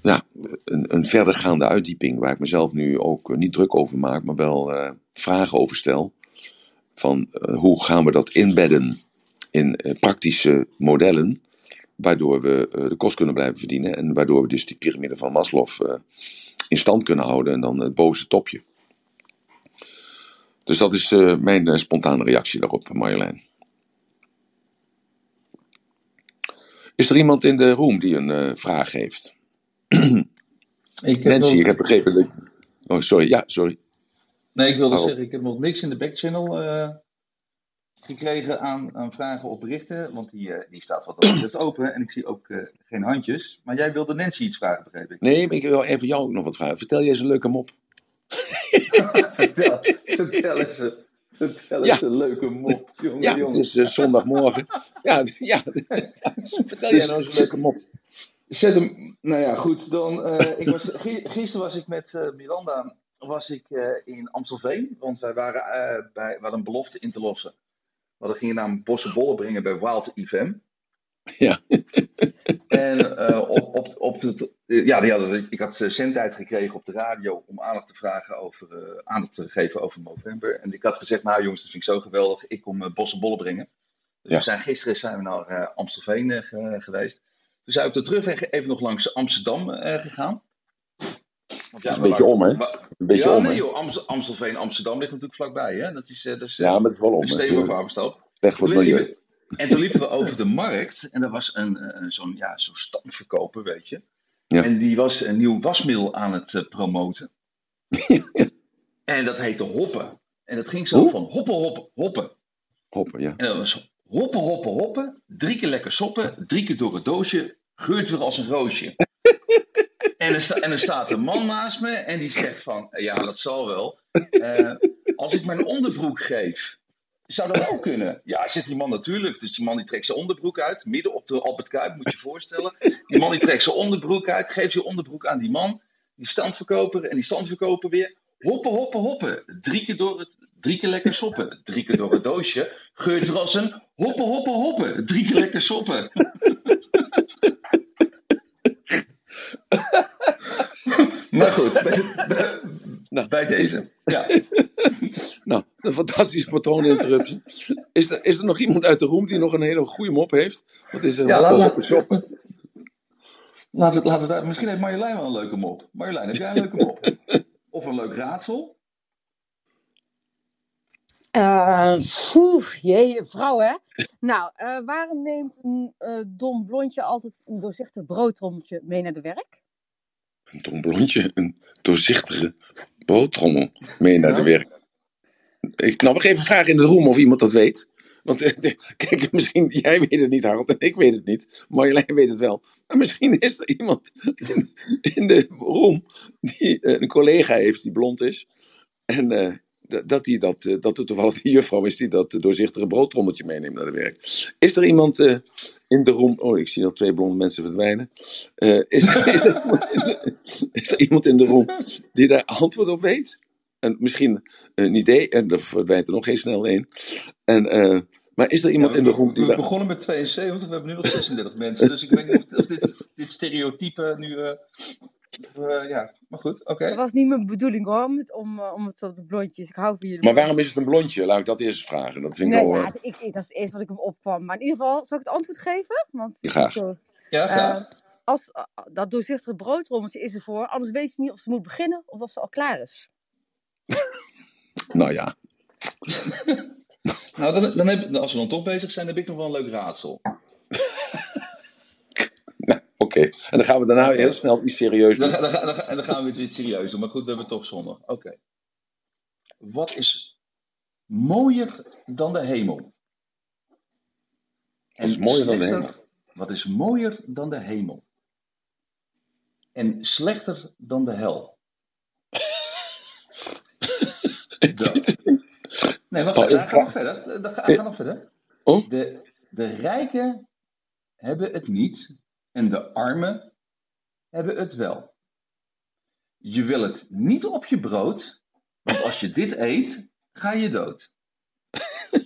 ja, een, een verdergaande uitdieping waar ik mezelf nu ook niet druk over maak, maar wel uh, vragen over stel. Van uh, hoe gaan we dat inbedden in praktische modellen, waardoor we de kost kunnen blijven verdienen en waardoor we dus die piramide van Maslow in stand kunnen houden en dan het bovenste topje. Dus dat is uh, mijn uh, spontane reactie daarop, Marjolein. Is er iemand in de room die een uh, vraag heeft? ik Nancy, ik heb begrepen dat... Oh, sorry. Ja, sorry. Nee, ik wilde Waarom? zeggen, ik heb nog niks in de backchannel gekregen aan, aan vragen of berichten. Want die, die staat wat open en ik zie ook geen handjes. Maar jij wilde Nancy iets vragen, begreep ik. Nee, maar ik wil even jou ook nog wat vragen. Vertel jij eens een leuke mop vertel, vertel eens, vertel eens een leuke mop, jongen. Ja, jongen. het is uh, zondagmorgen. ja, ja. vertel jij nou eens een leuke mop. Zet hem, nou ja, goed. Dan, uh, ik was, gisteren was ik met uh, Miranda was ik, in Amstelveen, want wij waren bij, we hadden een belofte in te lossen We gingen namelijk bossenbollen brengen bij Wild IFM. Ja. En eh, op, op, op het, eh, ja, die hadden, ik had zendtijd gekregen op de radio om aandacht te vragen over, eh, aandacht te geven over november. En ik had gezegd, nou jongens, dat vind ik zo geweldig, ik kom uh, bossenbollen brengen. Dus Ja. we zijn, gisteren zijn we naar eh, Amstelveen eh, ge- geweest. Toen zijn we op de terugweg even nog langs Amsterdam eh, gegaan. Want Dat is een beetje om, hè? Een beetje ja, om, nee hè? joh, Amstel- Amstelveen, Amsterdam ligt natuurlijk vlakbij, hè? Dat is, eh, dat is eh, Ja, maar het is wel om. Het is voor het milieu. En toen liepen we over de markt en er was een, eh, zo'n ja, zo'n standverkoper, weet je. Ja. En die was een nieuw wasmiddel aan het eh, promoten. En dat heette Hoppen. En dat ging zo Hoe? van hoppen, hoppen, hoppen. Hoppen, ja. En dat was hoppen, hoppen, hoppen. Drie keer lekker soppen. Drie keer door het doosje. Geurt weer als een roosje. en, er sta- en er staat een man naast me en die zegt van... Ja, dat zal wel. Eh, als ik mijn onderbroek geef... Zou dat ook kunnen? Ja, zegt die man natuurlijk. Dus die man die trekt zijn onderbroek uit. Midden op de Albert Kuip, moet je je voorstellen. Die man die trekt zijn onderbroek uit. Geeft je onderbroek aan die man. Die standverkoper en die standverkoper weer. Hoppen, hoppen, hoppen. Drie keer, door het, drie keer lekker soppen. Drie keer door het doosje. Geurt er als een hoppen, hoppen, hoppen. Drie keer lekker soppen. maar goed, bij, bij, Nou. bij deze. Ja. Een fantastische patrooninterruptie. Is er, is er nog iemand uit de room die nog een hele goede mop heeft? Wat is er? Ja, laat- hoppen, shoppen. Laten we, laten we daar, misschien heeft Marjolein wel een leuke mop. Marjolein, heb jij een leuke mop? Of een leuk raadsel? Eh, Poeh, jee, vrouw hè. Nou, eh, waarom neemt een eh, dom blondje altijd een doorzichtig broodtrommeltje mee naar de werk? Een dom blondje, een doorzichtige broodtrommel mee naar de werk. Ik, nou, we geven vragen in de room of iemand dat weet. Want kijk, misschien jij weet het niet, Harold, en ik weet het niet. Marjolein weet het wel. Maar misschien is er iemand in, de room die eh, een collega heeft die blond is. En eh, dat, die dat, eh, dat er toevallig die juffrouw is die dat doorzichtige broodtrommeltje meeneemt naar de werk. Is er iemand in de room... Oh, ik zie nog twee blonde mensen verdwijnen. Is, er is er iemand in de room die daar antwoord op weet? En misschien een idee, en er verdwijnt er nog geen snel een. En, eh, maar is er iemand Ja, in de room die we daar... begonnen met 72, we hebben nu al 36 mensen. Dus ik weet niet of dit, dit stereotype nu. eh, eh, ja, maar goed, oké. Dat was niet mijn bedoeling hoor, om het, om, om het op de blondjes. Ik hou van jullie. Maar waarom is het een blondje? Laat ik dat eerst vragen. Dat vind ik Nee, wel... ja, ik, ik, dat is het eerste wat ik hem opkwam. Maar in ieder geval, zal ik het antwoord geven? Want Graag. zo. Ja, graag. Eh, als, dat doorzichtige broodrommeltje is ervoor, anders weet ze niet of ze moet beginnen of of ze al klaar is. nou ja. nou, dan, dan heb, als we dan toch bezig zijn, heb ik nog wel een leuk raadsel. Nou, Oké. En dan gaan we daarna heel snel iets serieus Dan, doen. dan, dan, ga- dan gaan we iets serieus doen, maar goed, we hebben toch zondag. Oké. Wat is mooier dan de hemel? Wat is mooier dan de hemel? Wat is mooier dan de hemel? En slechter dan de hel? Nee, wacht, Oh, even, ga nog verder. Dan ga, ga nog verder. Oh? De, de rijken hebben het niet en de armen hebben het wel. Je wil het niet op je brood, want als je dit eet, ga je dood.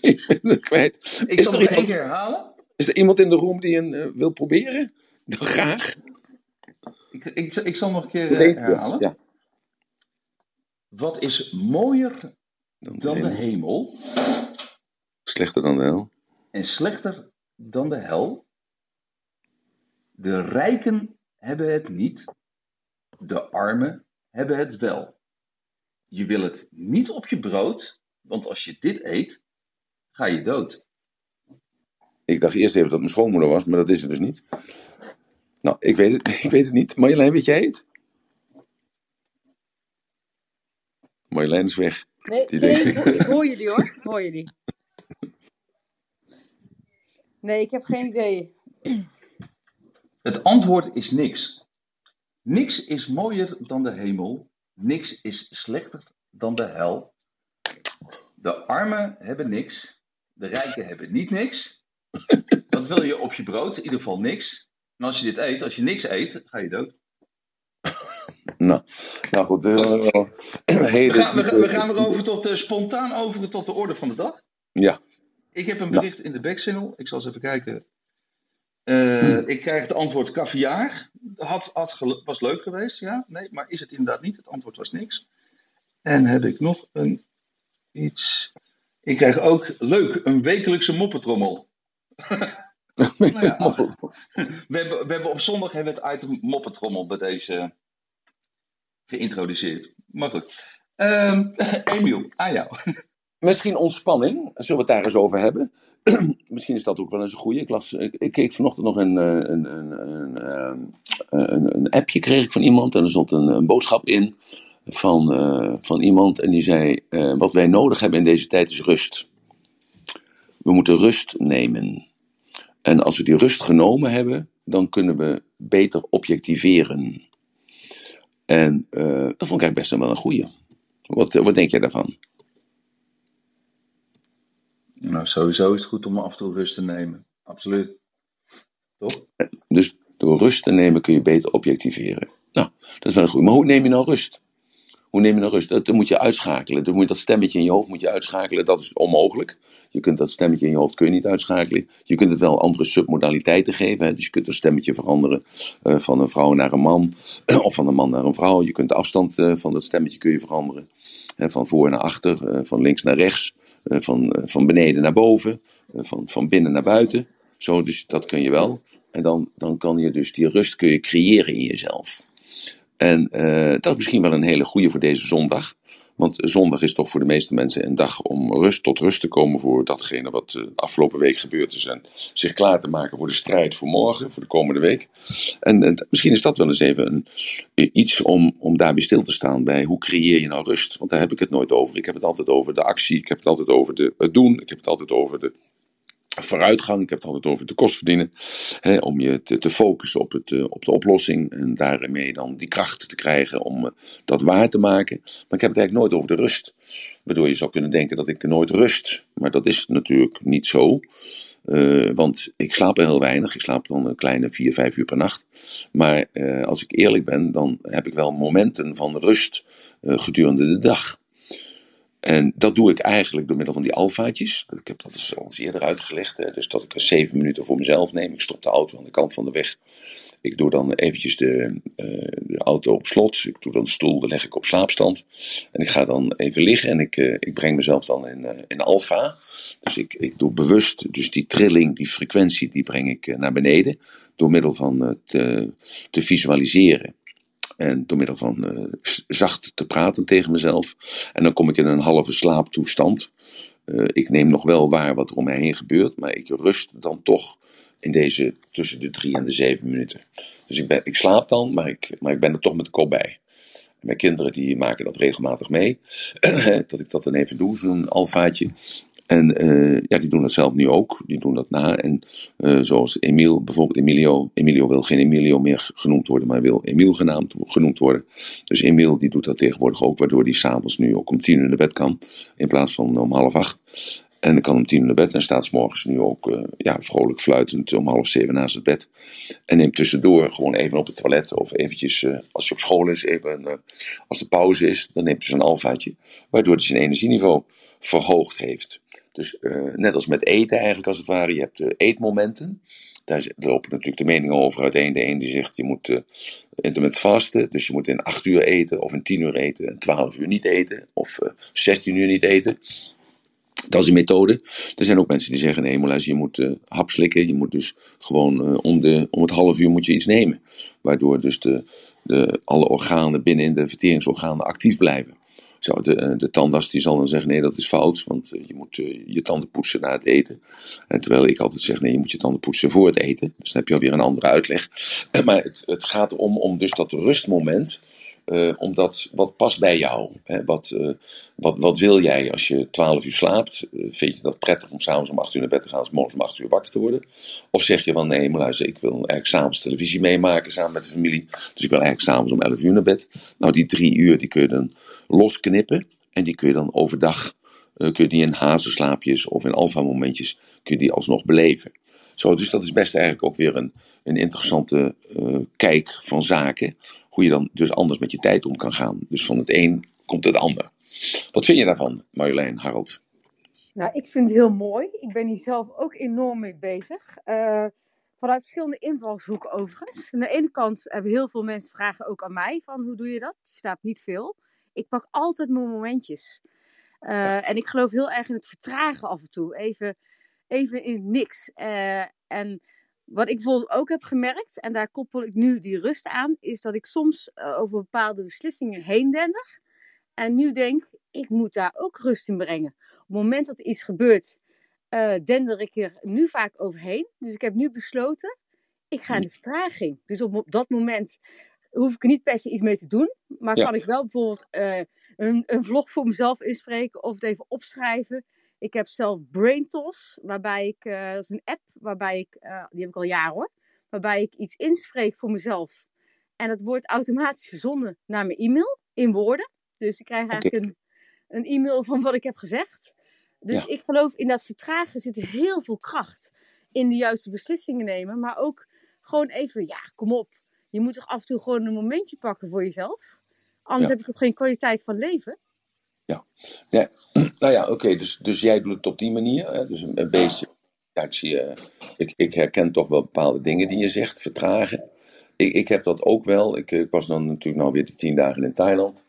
ik ben het kwijt. Ik zal er, nog één keer herhalen. is er iemand in de room die een eh, wil proberen? Dan graag. Ik, ik, ik zal nog een keer eh, herhalen. Ja. Wat is mooier Dan de dan de hemel. hemel Slechter dan de hel. en slechter dan de hel? De rijken hebben het niet, de armen hebben het wel. Je wil het niet op je brood, want als je dit eet, ga je dood. Ik dacht eerst even dat mijn schoonmoeder was, maar dat is het dus niet. Nou, ik weet het, ik weet het niet. Marjolein, weet jij het? Marjolein is weg. Nee, Die nee denk ik, hoor, ik hoor jullie hoor. Ik hoor jullie. Nee, ik heb geen idee. Het antwoord is niks. Niks is mooier dan de hemel. Niks is slechter dan de hel. De armen hebben niks. De rijken hebben niet niks. Wat wil je op je brood? In ieder geval niks. En als je dit eet, als je niks eet, ga je dood. Nou, nou goed. Uh, hele we, gaan, we, we gaan weer over tot, uh, spontaan over tot de orde van de dag. Ja. Ik heb een bericht in de backchannel. Ik zal eens even kijken. Uh, ik krijg het antwoord caviar. Had, had was leuk geweest, ja? Nee, maar is het inderdaad niet? Het antwoord was niks. En heb ik nog een iets. Ik krijg ook leuk een wekelijkse moppetrommel. nou ja, we, hebben, we hebben op zondag hebben we het item moppetrommel bij deze geïntroduceerd. Maar goed. Um, Emiel, aan jou. Misschien ontspanning, zullen we het daar eens over hebben? Misschien is dat ook wel eens een goede. Ik, las, ik, keek vanochtend nog een, een, een, een, een, een appje kreeg ik van iemand en er stond een, boodschap in van, uh, van iemand en die zei: uh, Wat wij nodig hebben in deze tijd is rust. We moeten rust nemen. En als we die rust genomen hebben, dan kunnen we beter objectiveren. En uh, dat vond ik eigenlijk best wel een goeie. Wat, wat denk jij daarvan? Nou, sowieso is het goed om af en toe rust te nemen. Absoluut. Toch? Dus door rust te nemen kun je beter objectiveren. Nou, dat is wel een goede. Maar hoe neem je nou rust? Hoe neem je nou rust? Dat, moet je uitschakelen. Dan moet je dat stemmetje in je hoofd moet je uitschakelen. Dat is onmogelijk. Je kunt dat stemmetje in je hoofd kun je niet uitschakelen. Je kunt het wel andere submodaliteiten geven. Hè? Dus je kunt een stemmetje veranderen uh, van een vrouw naar een man. of van een man naar een vrouw. Je kunt de afstand uh, van dat stemmetje kun je veranderen. Hè? Van voor naar achter. Uh, van links naar rechts. van, van beneden naar boven. van, van binnen naar buiten. Zo, dus dat kun je wel. En dan, dan kan je dus die rust kun je creëren in jezelf. En uh, dat is misschien wel een hele goede voor deze zondag. Want zondag is toch voor de meeste mensen een dag om rust tot rust te komen voor datgene wat de afgelopen week gebeurd is. En zich klaar te maken voor de strijd voor morgen, voor de komende week. En, en misschien is dat wel eens even een, iets om, om daarbij stil te staan bij hoe creëer je nou rust. Want daar heb ik het nooit over. Ik heb het altijd over de actie, ik heb het altijd over de, het doen, ik heb het altijd over de vooruitgang. Ik heb het altijd over de kost verdienen. Hè, om je te, te focussen op, het, uh, op de oplossing. En daarmee dan die kracht te krijgen om uh, dat waar te maken. Maar ik heb het eigenlijk nooit over de rust. Waardoor je zou kunnen denken dat ik nooit rust. Maar dat is natuurlijk niet zo. Uh, want ik slaap heel weinig. Ik slaap dan een kleine 4, 5 uur per nacht. Maar als ik eerlijk ben, dan heb ik wel momenten van rust gedurende de dag. En dat doe ik eigenlijk door middel van die alfaatjes. Ik heb dat dus al eerder uitgelegd. Hè. Dus dat ik er zeven minuten voor mezelf neem. Ik stop de auto aan de kant van de weg. Ik doe dan eventjes de, uh, de auto op slot. Ik doe dan de stoel, dan leg ik op slaapstand. En ik ga dan even liggen en ik, uh, ik breng mezelf dan in, uh, in alfa. Dus ik, ik doe bewust, dus die trilling, die frequentie, die breng ik naar beneden. Door middel van te visualiseren. En door middel van uh, zacht te praten tegen mezelf. En dan kom ik in een halve slaaptoestand. Uh, ik neem nog wel waar wat er om mij heen gebeurt, maar ik rust dan toch in deze tussen de drie en de zeven minuten. Dus ik, ben, ik slaap dan, maar ik, maar ik ben er toch met de kop bij. mijn kinderen die maken dat regelmatig mee. dat ik dat dan even doe, zo'n alfaatje. En uh, ja, die doen dat zelf nu ook. Die doen dat na. En uh, zoals Emiel, bijvoorbeeld Emilio. Emilio wil geen Emilio meer genoemd worden, maar wil Emiel genaamd, genoemd worden. Dus Emiel die doet dat tegenwoordig ook, waardoor hij s'avonds nu ook om tien uur naar bed kan. In plaats van om half acht. En dan kan om tien uur naar bed en staat morgens nu ook uh, ja, vrolijk fluitend om half zeven naast het bed. En neemt tussendoor gewoon even op het toilet of eventjes, als je op school is, even, als de pauze is, dan neemt hij zo'n alfaatje. Waardoor hij zijn energieniveau verhoogd heeft. Dus uh, net als met eten eigenlijk als het ware, je hebt uh, eetmomenten. Daar lopen natuurlijk de meningen over uiteen. De een die zegt je moet uh, intermittent vasten, dus je moet in 8 uur eten, of in 10 uur eten, en 12 uur niet eten, of 16 uur niet eten. Dat is een methode. Er zijn ook mensen die zeggen: nee, maar je moet hap slikken. Je moet dus gewoon om, de, om het half uur moet je iets nemen. Waardoor dus de, de, alle organen binnen in de verteringsorganen actief blijven. Zo, de, eh, de tandarts die zal dan zeggen, nee dat is fout, want eh, je moet uh, je tanden poetsen na het eten. En terwijl ik altijd zeg, nee je moet je tanden poetsen voor het eten. Dus dan heb je alweer een andere uitleg. Maar het, het gaat erom om dus dat rustmoment, uh, omdat wat past bij jou? Hè? Wat, uh, wat, wat wil jij als je 12 uur slaapt? Uh, vind je dat prettig om s'avonds om 8 uur naar bed te gaan, morgens om 8 uur wakker te worden? Of zeg je van nee, maar luister, ik wil eigenlijk s'avonds televisie meemaken samen met de familie, dus ik wil eigenlijk s'avonds om 11 uur naar bed. Nou, die drie uur die kun je dan losknippen en die kun je dan overdag, kun je die in hazenslaapjes of in alfa momentjes, kun je die alsnog beleven. Zo, dus dat is best eigenlijk ook weer een, een interessante kijk van zaken hoe je dan dus anders met je tijd om kan gaan. Dus van het een komt het ander. Wat vind je daarvan, Marjolein, Harold? Nou, ik vind het heel mooi. Ik ben hier zelf ook enorm mee bezig. Uh, vanuit verschillende invalshoeken overigens. Aan de ene kant hebben heel veel mensen vragen ook aan mij van hoe doe je dat? Er staat niet veel. Ik pak altijd mijn momentjes. Uh, en ik geloof heel erg in het vertragen af en toe. Even, even in niks. Uh, en wat ik bijvoorbeeld ook heb gemerkt, en daar koppel ik nu die rust aan, is dat ik soms uh, over bepaalde beslissingen heen dendig. En nu denk, ik moet daar ook rust in brengen. Op het moment dat er iets gebeurt, uh, dender ik er nu vaak overheen. Dus ik heb nu besloten, ik ga in de vertraging. Dus op dat moment hoef ik er niet per se iets mee te doen. Maar ja. kan ik wel bijvoorbeeld uh, een, een, vlog voor mezelf inspreken of het even opschrijven. Ik heb zelf BrainTos, waarbij ik, uh, dat is een app waarbij ik, uh, die heb ik al jaren hoor, waarbij ik iets inspreek voor mezelf. En dat wordt automatisch verzonden naar mijn e-mail in woorden. Dus ik krijg eigenlijk okay. een, een e-mail van wat ik heb gezegd. Dus ja. ik geloof in dat vertragen zit heel veel kracht in de juiste beslissingen nemen. Maar ook gewoon even, ja, kom op. Je moet toch af en toe gewoon een momentje pakken voor jezelf. Anders ja. heb je toch geen kwaliteit van leven. Ja, ja. nou ja, oké. Okay. Dus, dus jij doet het op die manier. Hè? Dus een, een beetje. Ja, ik, zie, uh, ik, ik herken toch wel bepaalde dingen die je zegt, vertragen. Ik, ik heb dat ook wel. Ik, ik was dan natuurlijk nou weer die tien dagen in Thailand.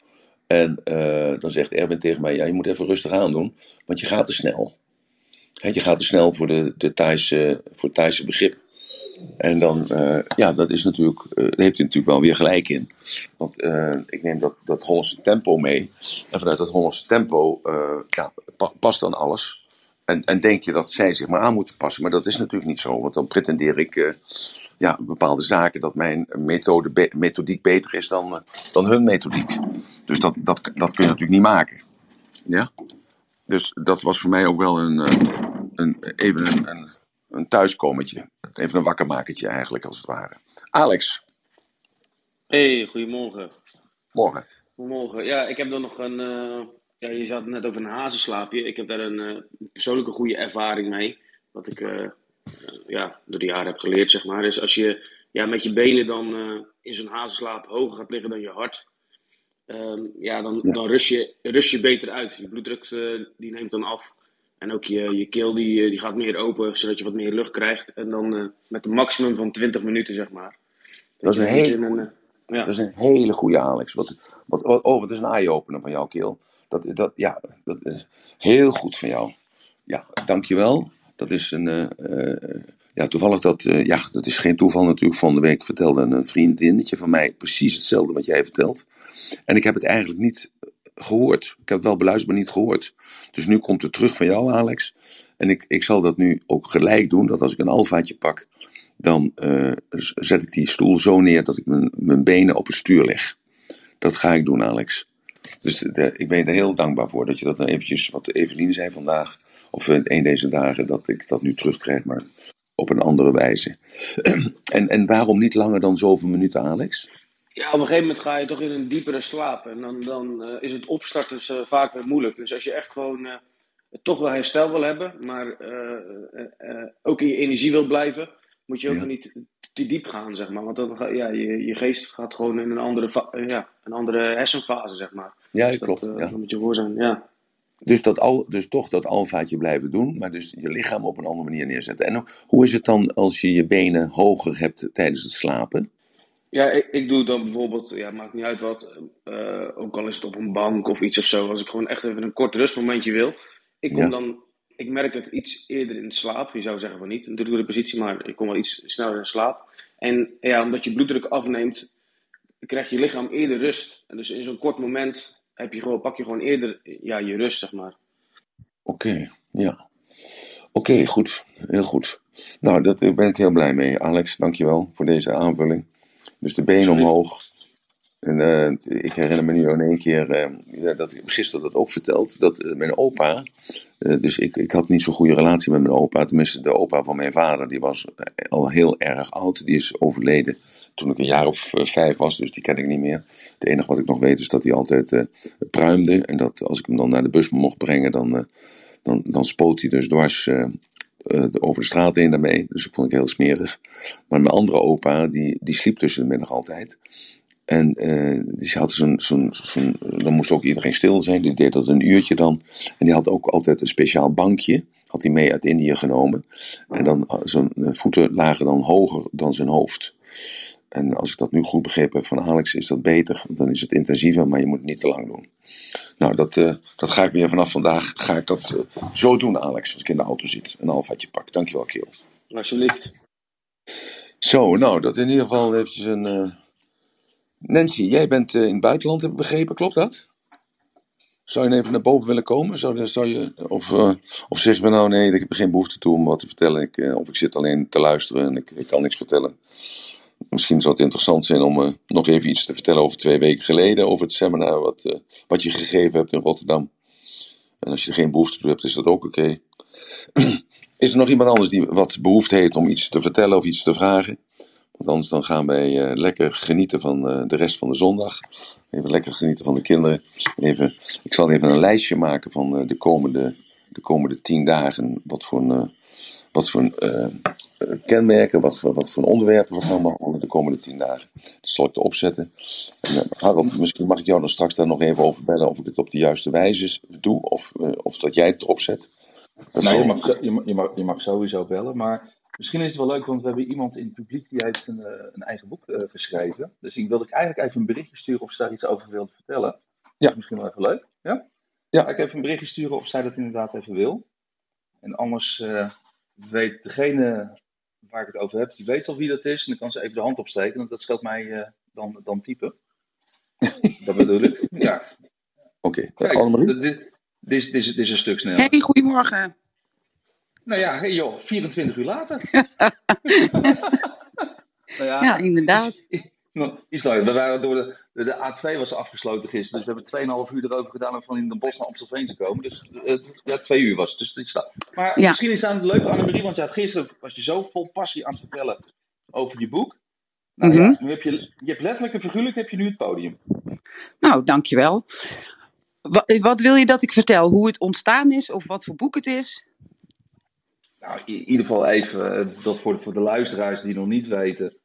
En uh, dan zegt Erwin tegen mij: ja, je moet even rustig aan doen, want je gaat te snel. He, je gaat te snel voor, de, de Thaise, voor het Thaise begrip. En dan, uh, ja, dat is natuurlijk, daar heeft hij natuurlijk wel weer gelijk in. Want uh, ik neem dat, dat Hollandse tempo mee. En vanuit dat Hollandse tempo, ja, pa, past dan alles. En, en denk je dat zij zich maar aan moeten passen. Maar dat is natuurlijk niet zo. Want dan pretendeer ik, ja, bepaalde zaken dat mijn methode, methodiek beter is dan, dan hun methodiek. Dus dat, dat, dat kun je natuurlijk niet maken. Ja? Dus dat was voor mij ook wel een, een, even een, een, een thuiskomertje. Even een wakkermakertje eigenlijk, als het ware. Alex. Hey, goedemorgen. Morgen. Goedemorgen. Ja, ik heb dan nog een... Uh, ja, je had het net over een hazenslaapje. Ik heb daar een uh, persoonlijke goede ervaring mee. Wat ik uh, ja, door de jaren heb geleerd, zeg maar. Is als je ja, met je benen dan in zo'n hazenslaap hoger gaat liggen dan je hart... Um, ja, dan, ja. dan rust, je, rust je beter uit. Je bloeddruk die neemt dan af. En ook je, je keel die, die gaat meer open, zodat je wat meer lucht krijgt. En dan uh, met een maximum van 20 minuten, zeg maar. Dat, is, een hele, een, uh, ja. dat is een hele goede, Alex. Wat, wat, wat, oh, wat is een eye-opener van jouw keel. Dat, dat, ja, dat is heel goed van jou. Ja, dankjewel. Dat is een... Uh, ja, toevallig dat... ja, dat is geen toeval natuurlijk. Van de week vertelde een vriendinnetje van mij precies hetzelfde wat jij vertelt. En ik heb het eigenlijk niet gehoord. Ik heb het wel beluisterd, maar niet gehoord. Dus nu komt het terug van jou, Alex. En ik, ik zal dat nu ook gelijk doen. Dat als ik een alfaatje pak, dan uh, zet ik die stoel zo neer dat ik mijn, mijn benen op het stuur leg. Dat ga ik doen, Alex. Dus ik ben er heel dankbaar voor dat je dat nou eventjes, wat Evelien zei vandaag, of in een deze dagen, dat ik dat nu terugkrijg, maar op een andere wijze. en, en waarom niet langer dan zoveel minuten, Alex? Ja, op een gegeven moment ga je toch in een diepere slaap. En dan, dan uh, is het opstarten dus, uh, vaak weer moeilijk. Dus als je echt gewoon uh, toch wel herstel wil hebben, maar ook in je energie wil blijven, moet je ook ja. niet te diep gaan, zeg maar. Want dan ga, ja, je, je geest gaat gewoon in een andere, ja, een andere hersenfase, zeg maar. Ja, dat klopt. Dat, ja. Dan moet je voor zijn, ja. Dus, dat al, dus toch dat alfaatje blijven doen, maar dus je lichaam op een andere manier neerzetten. En hoe is het dan als je je benen hoger hebt tijdens het slapen? Ja, ik, ik, doe dan bijvoorbeeld, ja, maakt niet uit wat, uh, ook al is het op een bank of iets of zo, als ik gewoon echt even een kort rustmomentje wil. Ik kom ja. dan, ik merk het iets eerder in slaap, je zou zeggen van niet, een de positie, maar ik kom wel iets sneller in slaap. En ja, omdat je bloeddruk afneemt, krijgt je lichaam eerder rust. En dus in zo'n kort moment heb je gewoon, pak je gewoon eerder ja, je rust, zeg maar. Oké, okay, ja. Oké, okay, goed. Heel goed. Nou, daar ben ik heel blij mee. Alex, dankjewel voor deze aanvulling. Dus de benen omhoog. En uh, ik herinner me nu in één keer, uh, dat ik gisteren dat ook verteld, dat uh, mijn opa, dus ik, ik had niet zo'n goede relatie met mijn opa, tenminste de opa van mijn vader, die was al heel erg oud, die is overleden toen ik een jaar of vijf was, dus die ken ik niet meer. Het enige wat ik nog weet is dat hij altijd pruimde en dat als ik hem dan naar de bus mocht brengen, dan, dan, dan spoot hij dus dwars uh, over de straat heen daarmee. Dus ik vond ik heel smerig. Maar mijn andere opa, die, die sliep tussen de middag altijd. En uh, die had zo'n, zo'n, zo'n, dan moest ook iedereen stil zijn. Die deed dat een uurtje dan. En die had ook altijd een speciaal bankje. Had hij mee uit Indië genomen. En dan zijn voeten lagen dan hoger dan zijn hoofd. En als ik dat nu goed begrepen heb van Alex, is dat beter. Dan is het intensiever, maar je moet het niet te lang doen. Nou, dat, uh, dat ga ik weer vanaf vandaag ga ik dat uh, zo doen, Alex. Als ik in de auto zit. Een alfaatje pak. Dankjewel, Keel. Alsjeblieft. Zo, nou, dat in ieder geval eventjes een... Uh... Nancy, jij bent in het buitenland, heb ik begrepen. Klopt dat? Zou je even naar boven willen komen? Zou, zou je, of, of zeg je nou, nee, ik heb geen behoefte toe om wat te vertellen. Ik, of ik zit alleen te luisteren en ik, ik kan niks vertellen. Misschien zou het interessant zijn om uh, nog even iets te vertellen over twee weken geleden, over het seminar wat, uh, wat je gegeven hebt in Rotterdam. En als je er geen behoefte toe hebt, is dat ook oké. Is er nog iemand anders die wat behoefte heeft om iets te vertellen of iets te vragen? Want anders dan gaan wij uh, lekker genieten van de rest van de zondag. Even lekker genieten van de kinderen. Even, ik zal even een lijstje maken van de, komende, de komende tien dagen. Wat voor een wat voor uh, kenmerken, wat voor, wat voor onderwerpen we gaan behandelen de komende tien dagen. Dat zal ik erop zetten. En, uh, Harold, misschien mag ik jou dan straks daar nog even over bellen of ik het op de juiste wijze doe of, uh, of dat jij het erop zet. Dat nou, je, mag, je, je, mag, je mag sowieso bellen, maar misschien is het wel leuk, want we hebben iemand in het publiek die heeft een, een eigen boek geschreven. Dus ik wilde eigenlijk even een berichtje sturen of ze daar iets over wilde vertellen. Ja. misschien wel even leuk. Ja? Ja. Ga ik even een berichtje sturen of zij dat inderdaad even wil. En anders weet degene waar ik het over heb, die weet al wie dat is. En dan kan ze even de hand opsteken, want dat scheelt mij uh, dan, dan typen. dat bedoel ik. Ja. Oké, okay. Dit, dit, dit, dit, is een stuk sneller. Hey, goedemorgen. Nou ja, hey joh, 24 uur later. nou ja, ja, inderdaad. Langer. We waren door de, de A2 was afgesloten gisteren, dus we hebben 2,5 uur erover gedaan om van in Den Bosch naar Amstelveen te komen. Dus uh, ja, twee uur was het. Dus dit staat. Maar ja. misschien is het aan het leuk, Annemarie, want ja, gisteren was je zo vol passie aan het vertellen over je boek. Nou mm -hmm. ja, nu heb je, je hebt letterlijk en figuurlijk heb je nu het podium. Nou, dankjewel. Wat, wat wil je dat ik vertel? Hoe het ontstaan is of wat voor boek het is? Nou, in ieder geval even, dat voor, voor de luisteraars die nog niet weten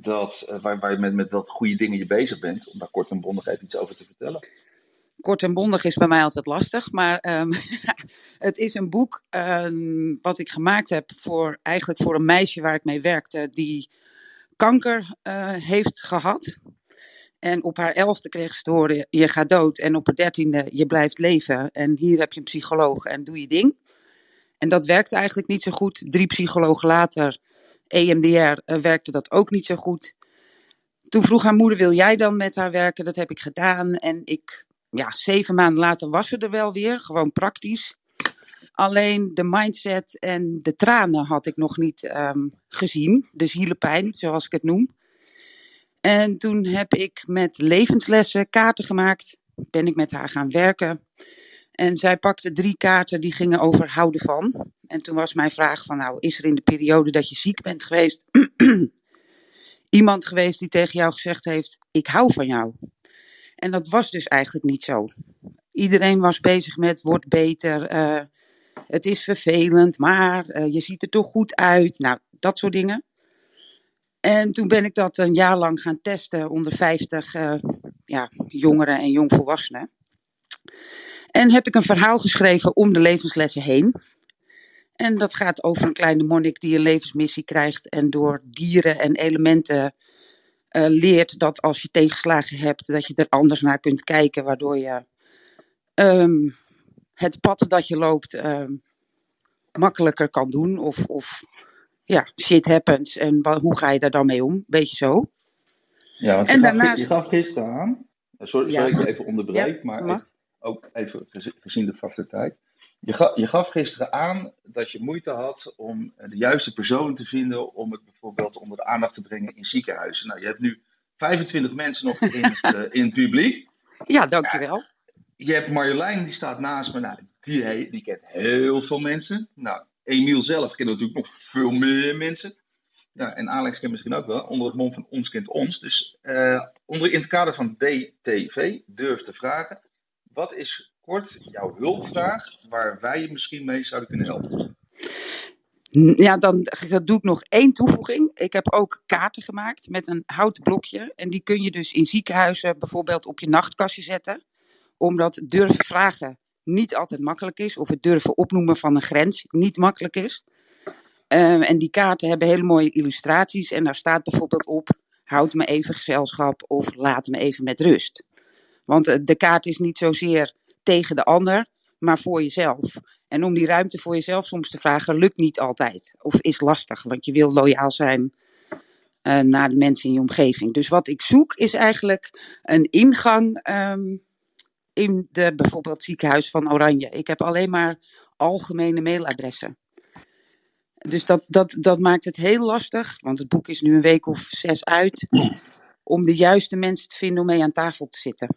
dat, uh, waar, waar je met, met wat goede dingen je bezig bent, om daar kort en bondig even iets over te vertellen. Kort en bondig is bij mij altijd lastig, maar um, het is een boek um, wat ik gemaakt heb voor eigenlijk voor een meisje waar ik mee werkte, die kanker uh, heeft gehad. En op haar elfde kreeg ze te horen, je gaat dood. En op haar dertiende, je blijft leven. En hier heb je een psycholoog en doe je ding. En dat werkt eigenlijk niet zo goed. Drie psychologen later EMDR eh, werkte dat ook niet zo goed. Toen vroeg haar moeder, wil jij dan met haar werken? Dat heb ik gedaan. En ik, ja, zeven maanden later was ze er wel weer, gewoon praktisch. Alleen de mindset en de tranen had ik nog niet um, gezien. De zielenpijn, zoals ik het noem. En toen heb ik met levenslessen kaarten gemaakt. Ben ik met haar gaan werken. En zij pakte drie kaarten die gingen over houden van. En toen was mijn vraag van nou, is er in de periode dat je ziek bent geweest iemand geweest die tegen jou gezegd heeft, ik hou van jou? En dat was dus eigenlijk niet zo. Iedereen was bezig met word beter, uh, het is vervelend, maar uh, je ziet er toch goed uit. Nou, dat soort dingen. En toen ben ik dat een jaar lang gaan testen onder 50 uh, ja, jongeren en jongvolwassenen. En heb ik een verhaal geschreven om de levenslessen heen. En dat gaat over een kleine monnik die een levensmissie krijgt en door dieren en elementen uh, leert dat als je tegenslagen hebt, dat je er anders naar kunt kijken, waardoor je um, het pad dat je loopt um, makkelijker kan doen. Of, of ja, shit happens en hoe ga je daar dan mee om? Beetje zo. Ja, en daarnaast... je gaf gisteren aan, sorry, sorry ja. ik even onderbreek, ja, maar ook even gezien de vaste tijd. Je gaf, je gaf, gisteren aan dat je moeite had om de juiste persoon te vinden om het bijvoorbeeld onder de aandacht te brengen in ziekenhuizen. Nou, je hebt nu 25 mensen nog in, het, uh, in het publiek. Ja, dankjewel. Ja, je hebt Marjolein, die staat naast me. Nou, die, die kent heel veel mensen. Nou, Emiel zelf kent natuurlijk nog veel meer mensen. Ja, en Alex kent misschien ook wel. Onder het mond van ons kent ons. Dus uh, onder, in het kader van DTV, durf te vragen. Wat is kort jouw hulpvraag waar wij je misschien mee zouden kunnen helpen? Ja, dan doe ik nog één toevoeging. Ik heb ook kaarten gemaakt met een houten blokje. En die kun je dus in ziekenhuizen bijvoorbeeld op je nachtkastje zetten. Omdat durven vragen niet altijd makkelijk is. Of het durven opnoemen van een grens niet makkelijk is. Ehm, en die kaarten hebben hele mooie illustraties. En daar staat bijvoorbeeld op: houd me even gezelschap of laat me even met rust. Want eh, de kaart is niet zozeer tegen de ander, maar voor jezelf. En om die ruimte voor jezelf soms te vragen, lukt niet altijd. Of is lastig, want je wil loyaal zijn uh, naar de mensen in je omgeving. Dus wat ik zoek is eigenlijk een ingang um, in de bijvoorbeeld ziekenhuis van Oranje. Ik heb alleen maar algemene mailadressen. Dus dat, dat, dat maakt het heel lastig, want het boek is nu een week of zes uit, om de juiste mensen te vinden om mee aan tafel te zitten.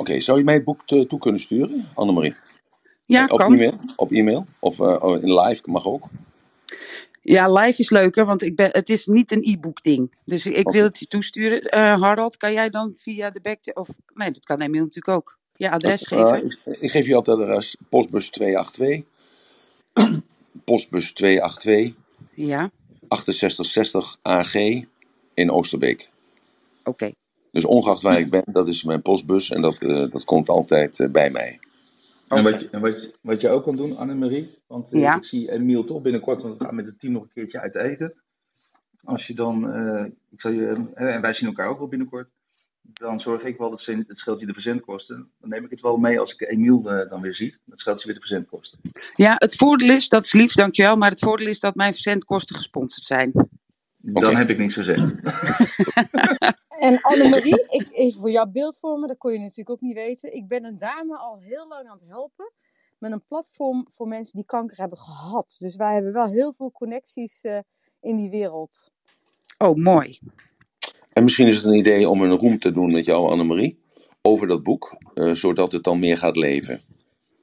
Oké, zou je mij het boek toe kunnen sturen, Annemarie? Ja, op kan. E-mail, op e-mail of uh, in live mag ook. Ja, live is leuker, want ik ben, het is niet een e-book ding. Dus ik okay. wil het je toesturen. Uh, Harald, kan jij dan via de back... Of, nee, dat kan Emiel natuurlijk ook. Je adres geven. Ik, ik, geef je altijd adres. Postbus 282. Postbus 282. Ja. 6860 AG in Oosterbeek. Oké. Okay. Dus ongeacht waar ik ben, dat is mijn postbus en dat, uh, dat komt altijd uh, bij mij. En, wat je, en wat, je, wat je ook kan doen, Annemarie, want uh, ja. ik zie Emiel toch binnenkort, want we gaan met het team nog een keertje uit eten. Als je dan, ik zal je, en wij zien elkaar ook wel binnenkort, dan zorg ik wel dat ze, het scheelt je de verzendkosten. Dan neem ik het wel mee als ik Emiel dan weer zie. Dat scheelt je weer de verzendkosten. Ja, het voordeel is, dat is lief, dankjewel, maar het voordeel is dat mijn verzendkosten gesponsord zijn. Dan okay. heb ik niks gezegd. en Annemarie, ik, even voor jouw beeldvormen, dat kon je natuurlijk ook niet weten. Ik ben een dame al heel lang aan het helpen met een platform voor mensen die kanker hebben gehad. Dus wij hebben wel heel veel connecties uh, in die wereld. Oh, mooi. En misschien is het een idee om een room te doen met jou, Annemarie, over dat boek, uh, zodat het dan meer gaat leven.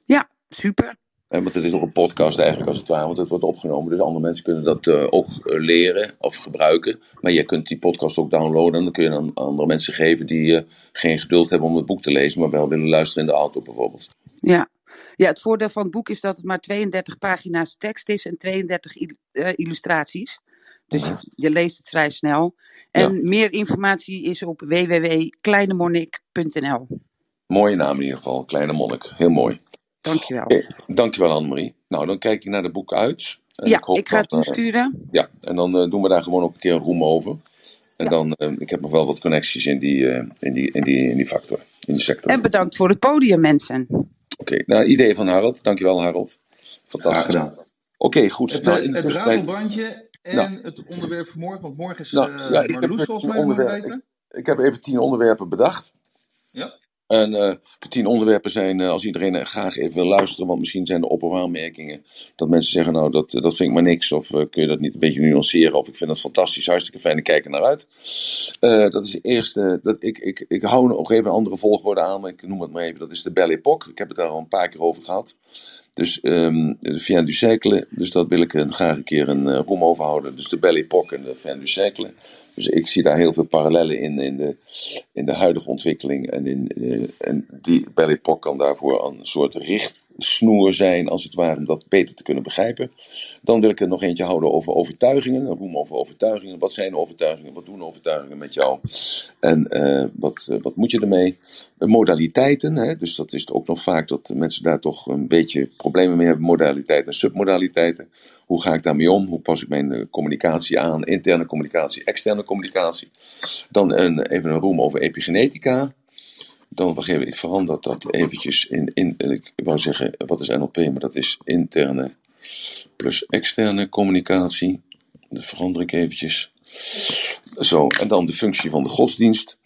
Ja, super. En want het is nog een podcast eigenlijk als het ware, want het wordt opgenomen. Dus andere mensen kunnen dat uh, ook leren of gebruiken. Maar je kunt die podcast ook downloaden en dan kun je dan andere mensen geven die uh, geen geduld hebben om het boek te lezen, maar wel willen luisteren in de auto bijvoorbeeld. Ja. ja, het voordeel van het boek is dat het maar 32 pagina's tekst is en 32 il uh, illustraties. Dus je, je, leest het vrij snel. En ja. meer informatie is op www.kleinemonnik.nl. Mooie naam in ieder geval, Kleine Monnik. Heel mooi. Dankjewel. Okay, dankjewel Annemarie. Nou, dan kijk ik naar de boek uit. En ja, ik, hoop ik ga het toesturen. Uh, ja, en dan uh, doen we daar gewoon ook een keer een roem over. En ja. dan, uh, ik heb nog wel wat connecties in die, in, die, in, die, in die factor, in die sector. En bedankt voor het podium, mensen. Oké, okay, nou, idee van Harold. Dankjewel, Harold. Fantastisch. Oké, okay, goed. Het, nou, het en nou. het onderwerp van morgen, want morgen is nou, ja, Marloes volgens mij onderwerp, ik, ik heb even tien onderwerpen bedacht. Ja. En uh, de tien onderwerpen zijn, uh, als iedereen graag even wil luisteren, want misschien zijn er op- dat mensen zeggen, nou dat, dat vind ik maar niks, of kun je dat niet een beetje nuanceren, of ik vind dat fantastisch, hartstikke fijn, ik kijk er naar uit. dat is de eerste, dat ik, ik, ik hou nog even een andere volgorde aan, maar ik noem het maar even, dat is de Belle Époque. Ik heb het daar al een paar keer over gehad. Dus um, de Fin du Cercle, dus dat wil ik graag een keer een roem over houden. Dus de Belle Époque en de Fin du. Dus ik zie daar heel veel parallellen in, in de, in de huidige ontwikkeling. En, in, uh, en die Belle Époque kan daarvoor een soort richtsnoer zijn, als het ware, om dat beter te kunnen begrijpen. Dan wil ik er nog eentje houden over overtuigingen. Een roem over overtuigingen. Wat zijn overtuigingen? Wat doen overtuigingen met jou? En wat, wat moet je ermee? modaliteiten, hè? dus dat is ook nog vaak dat mensen daar toch een beetje problemen mee hebben. Modaliteiten en submodaliteiten. Hoe ga ik daarmee om? Hoe pas ik mijn communicatie aan? Interne communicatie, externe communicatie. Dan een, even een roem over epigenetica. Dan begin ik verander dat eventjes in, in, ik wou zeggen, wat is NLP, maar dat is interne plus externe communicatie. Dat verander ik eventjes. Zo, en dan de functie van de godsdienst.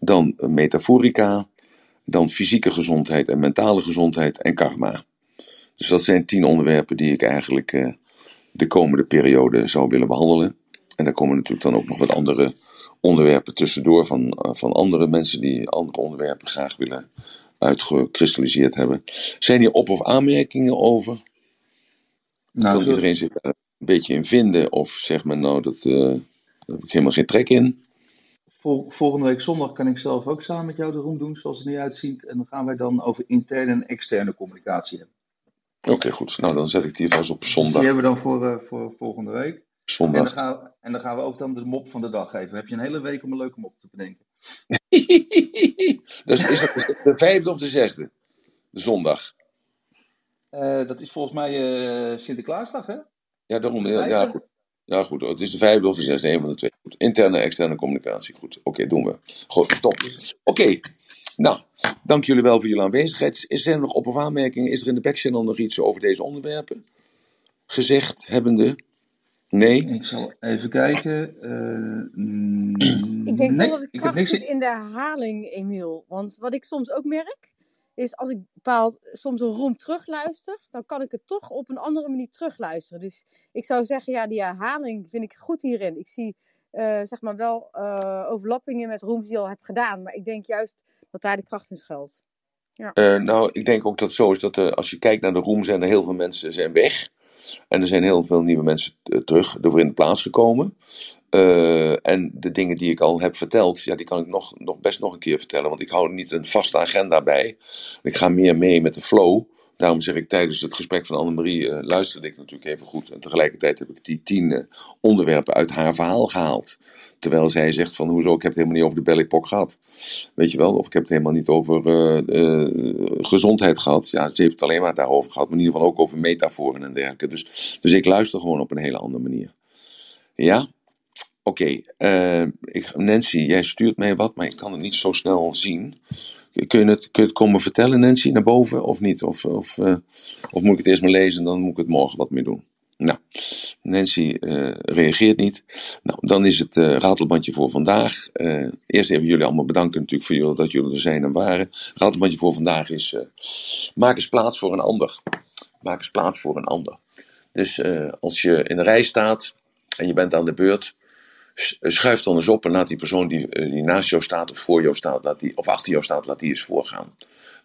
Dan metaforica. Dan fysieke gezondheid en mentale gezondheid en karma. Dus dat zijn tien onderwerpen die ik eigenlijk uh, de komende periode zou willen behandelen. En daar komen natuurlijk dan ook nog wat andere onderwerpen tussendoor van, uh, van andere mensen die andere onderwerpen graag willen uitgekristalliseerd hebben. Zijn hier op- of aanmerkingen over? Nou, kan iedereen zich daar een beetje in vinden? Of zeg maar nou, dat, uh, daar heb ik helemaal geen trek in. Vol, volgende week zondag kan ik zelf ook samen met jou de room doen, zoals het nu uitziet. En dan gaan wij dan over interne en externe communicatie hebben. Oké, goed. Nou, dan zet ik die vast op Dus zondag. die hebben we dan voor, eh, voor volgende week. En dan, Zondag. gaan, en dan gaan we ook dan de mop van de dag geven. Dan heb je een hele week om een leuke mop te bedenken. dus is dat de vijfde of de zesde? De zondag. Eh, dat is volgens mij eh, Sinterklaasdag, hè? Ja, daarom. Ja, ja, goed. Ja, goed. Het is de vijfde of de zesde, een van de twee. Goed. Interne, externe communicatie. Goed. Oké, doen we. Goed, top. Oké. Nou, dank jullie wel voor jullie aanwezigheid. Is er nog op- of aanmerkingen? Is er in de backchannel nog iets over deze onderwerpen? Gezegd, hebbende? Nee? Ik zal even kijken. Eh, Ik denk nee, wel dat ik kracht niks. zit in de herhaling, Emiel. Want wat ik soms ook merk, is als ik bepaald soms een roem terugluister, dan kan ik het toch op een andere manier terugluisteren. Dus ik zou zeggen, ja, die herhaling vind ik goed hierin. Ik zie eh, zeg maar wel eh, overlappingen met rooms die je al heb gedaan. Maar ik denk juist dat daar de kracht in schuilt. Eh, nou, ik denk ook dat het zo is dat eh, als je kijkt naar de room, zijn er heel veel mensen zijn weg. En er zijn heel veel nieuwe mensen eh, terug ervoor in de plaats gekomen. Eh, en de dingen die ik al heb verteld, ja, die kan ik nog, nog best nog een keer vertellen. Want ik hou niet een vaste agenda bij. Ik ga meer mee met de flow. Daarom zeg ik tijdens het gesprek van Annemarie eh, luisterde ik natuurlijk even goed. En tegelijkertijd heb ik die tien eh, onderwerpen uit haar verhaal gehaald. Terwijl zij zegt van hoezo, ik heb het helemaal niet over de bellypok gehad. Weet je wel, of ik heb het helemaal niet over eh, gezondheid gehad. Ja, ze heeft het alleen maar daarover gehad. Maar in ieder geval ook over metaforen en dergelijke. Dus, dus ik luister gewoon op een hele andere manier. Ja? Oké, Nancy, jij stuurt mij wat, maar ik kan het niet zo snel zien. Kun je het, kun het komen vertellen, Nancy, naar boven of niet? Of, of, eh, of moet ik het eerst maar lezen en dan moet ik het morgen wat mee doen? Nou, Nancy eh, reageert niet. Nou, dan is het eh, ratelbandje voor vandaag. Eerst even jullie allemaal bedanken natuurlijk voor jullie, dat jullie er zijn en waren. Ratelbandje voor vandaag is: maak eens plaats voor een ander. Maak eens plaats voor een ander. Dus als je in de rij staat en je bent aan de beurt, schuif dan eens op en laat die persoon die, eh, die naast jou staat of voor jou staat, laat die, of achter jou staat, laat die eens voorgaan.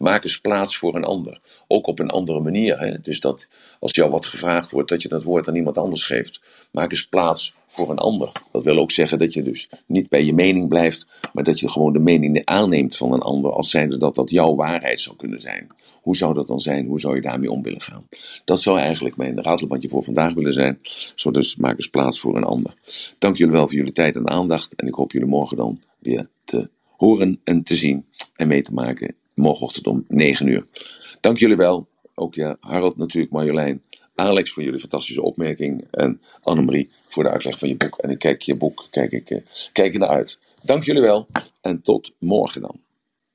Maak eens plaats voor een ander. Ook op een andere manier. Hè? Dus dat als jou wat gevraagd wordt, dat je dat woord aan iemand anders geeft. Maak eens plaats voor een ander. Dat wil ook zeggen dat je dus niet bij je mening blijft, maar dat je gewoon de mening aanneemt van een ander, als zijnde dat dat jouw waarheid zou kunnen zijn. Hoe zou dat dan zijn? Hoe zou je daarmee om willen gaan? Dat zou eigenlijk mijn ratelbandje voor vandaag willen zijn. Zo dus maak eens plaats voor een ander. Dank jullie wel voor jullie tijd en aandacht. En ik hoop jullie morgen dan weer te horen en te zien en mee te maken. Morgenochtend om 9 uur. Dank jullie wel. Ook ja, Harold natuurlijk, Marjolein. Alex voor jullie fantastische opmerking. En Annemarie voor de uitleg van je boek. En ik kijk je boek, kijk ik, eh, kijk naar uit. Dank jullie wel en tot morgen dan.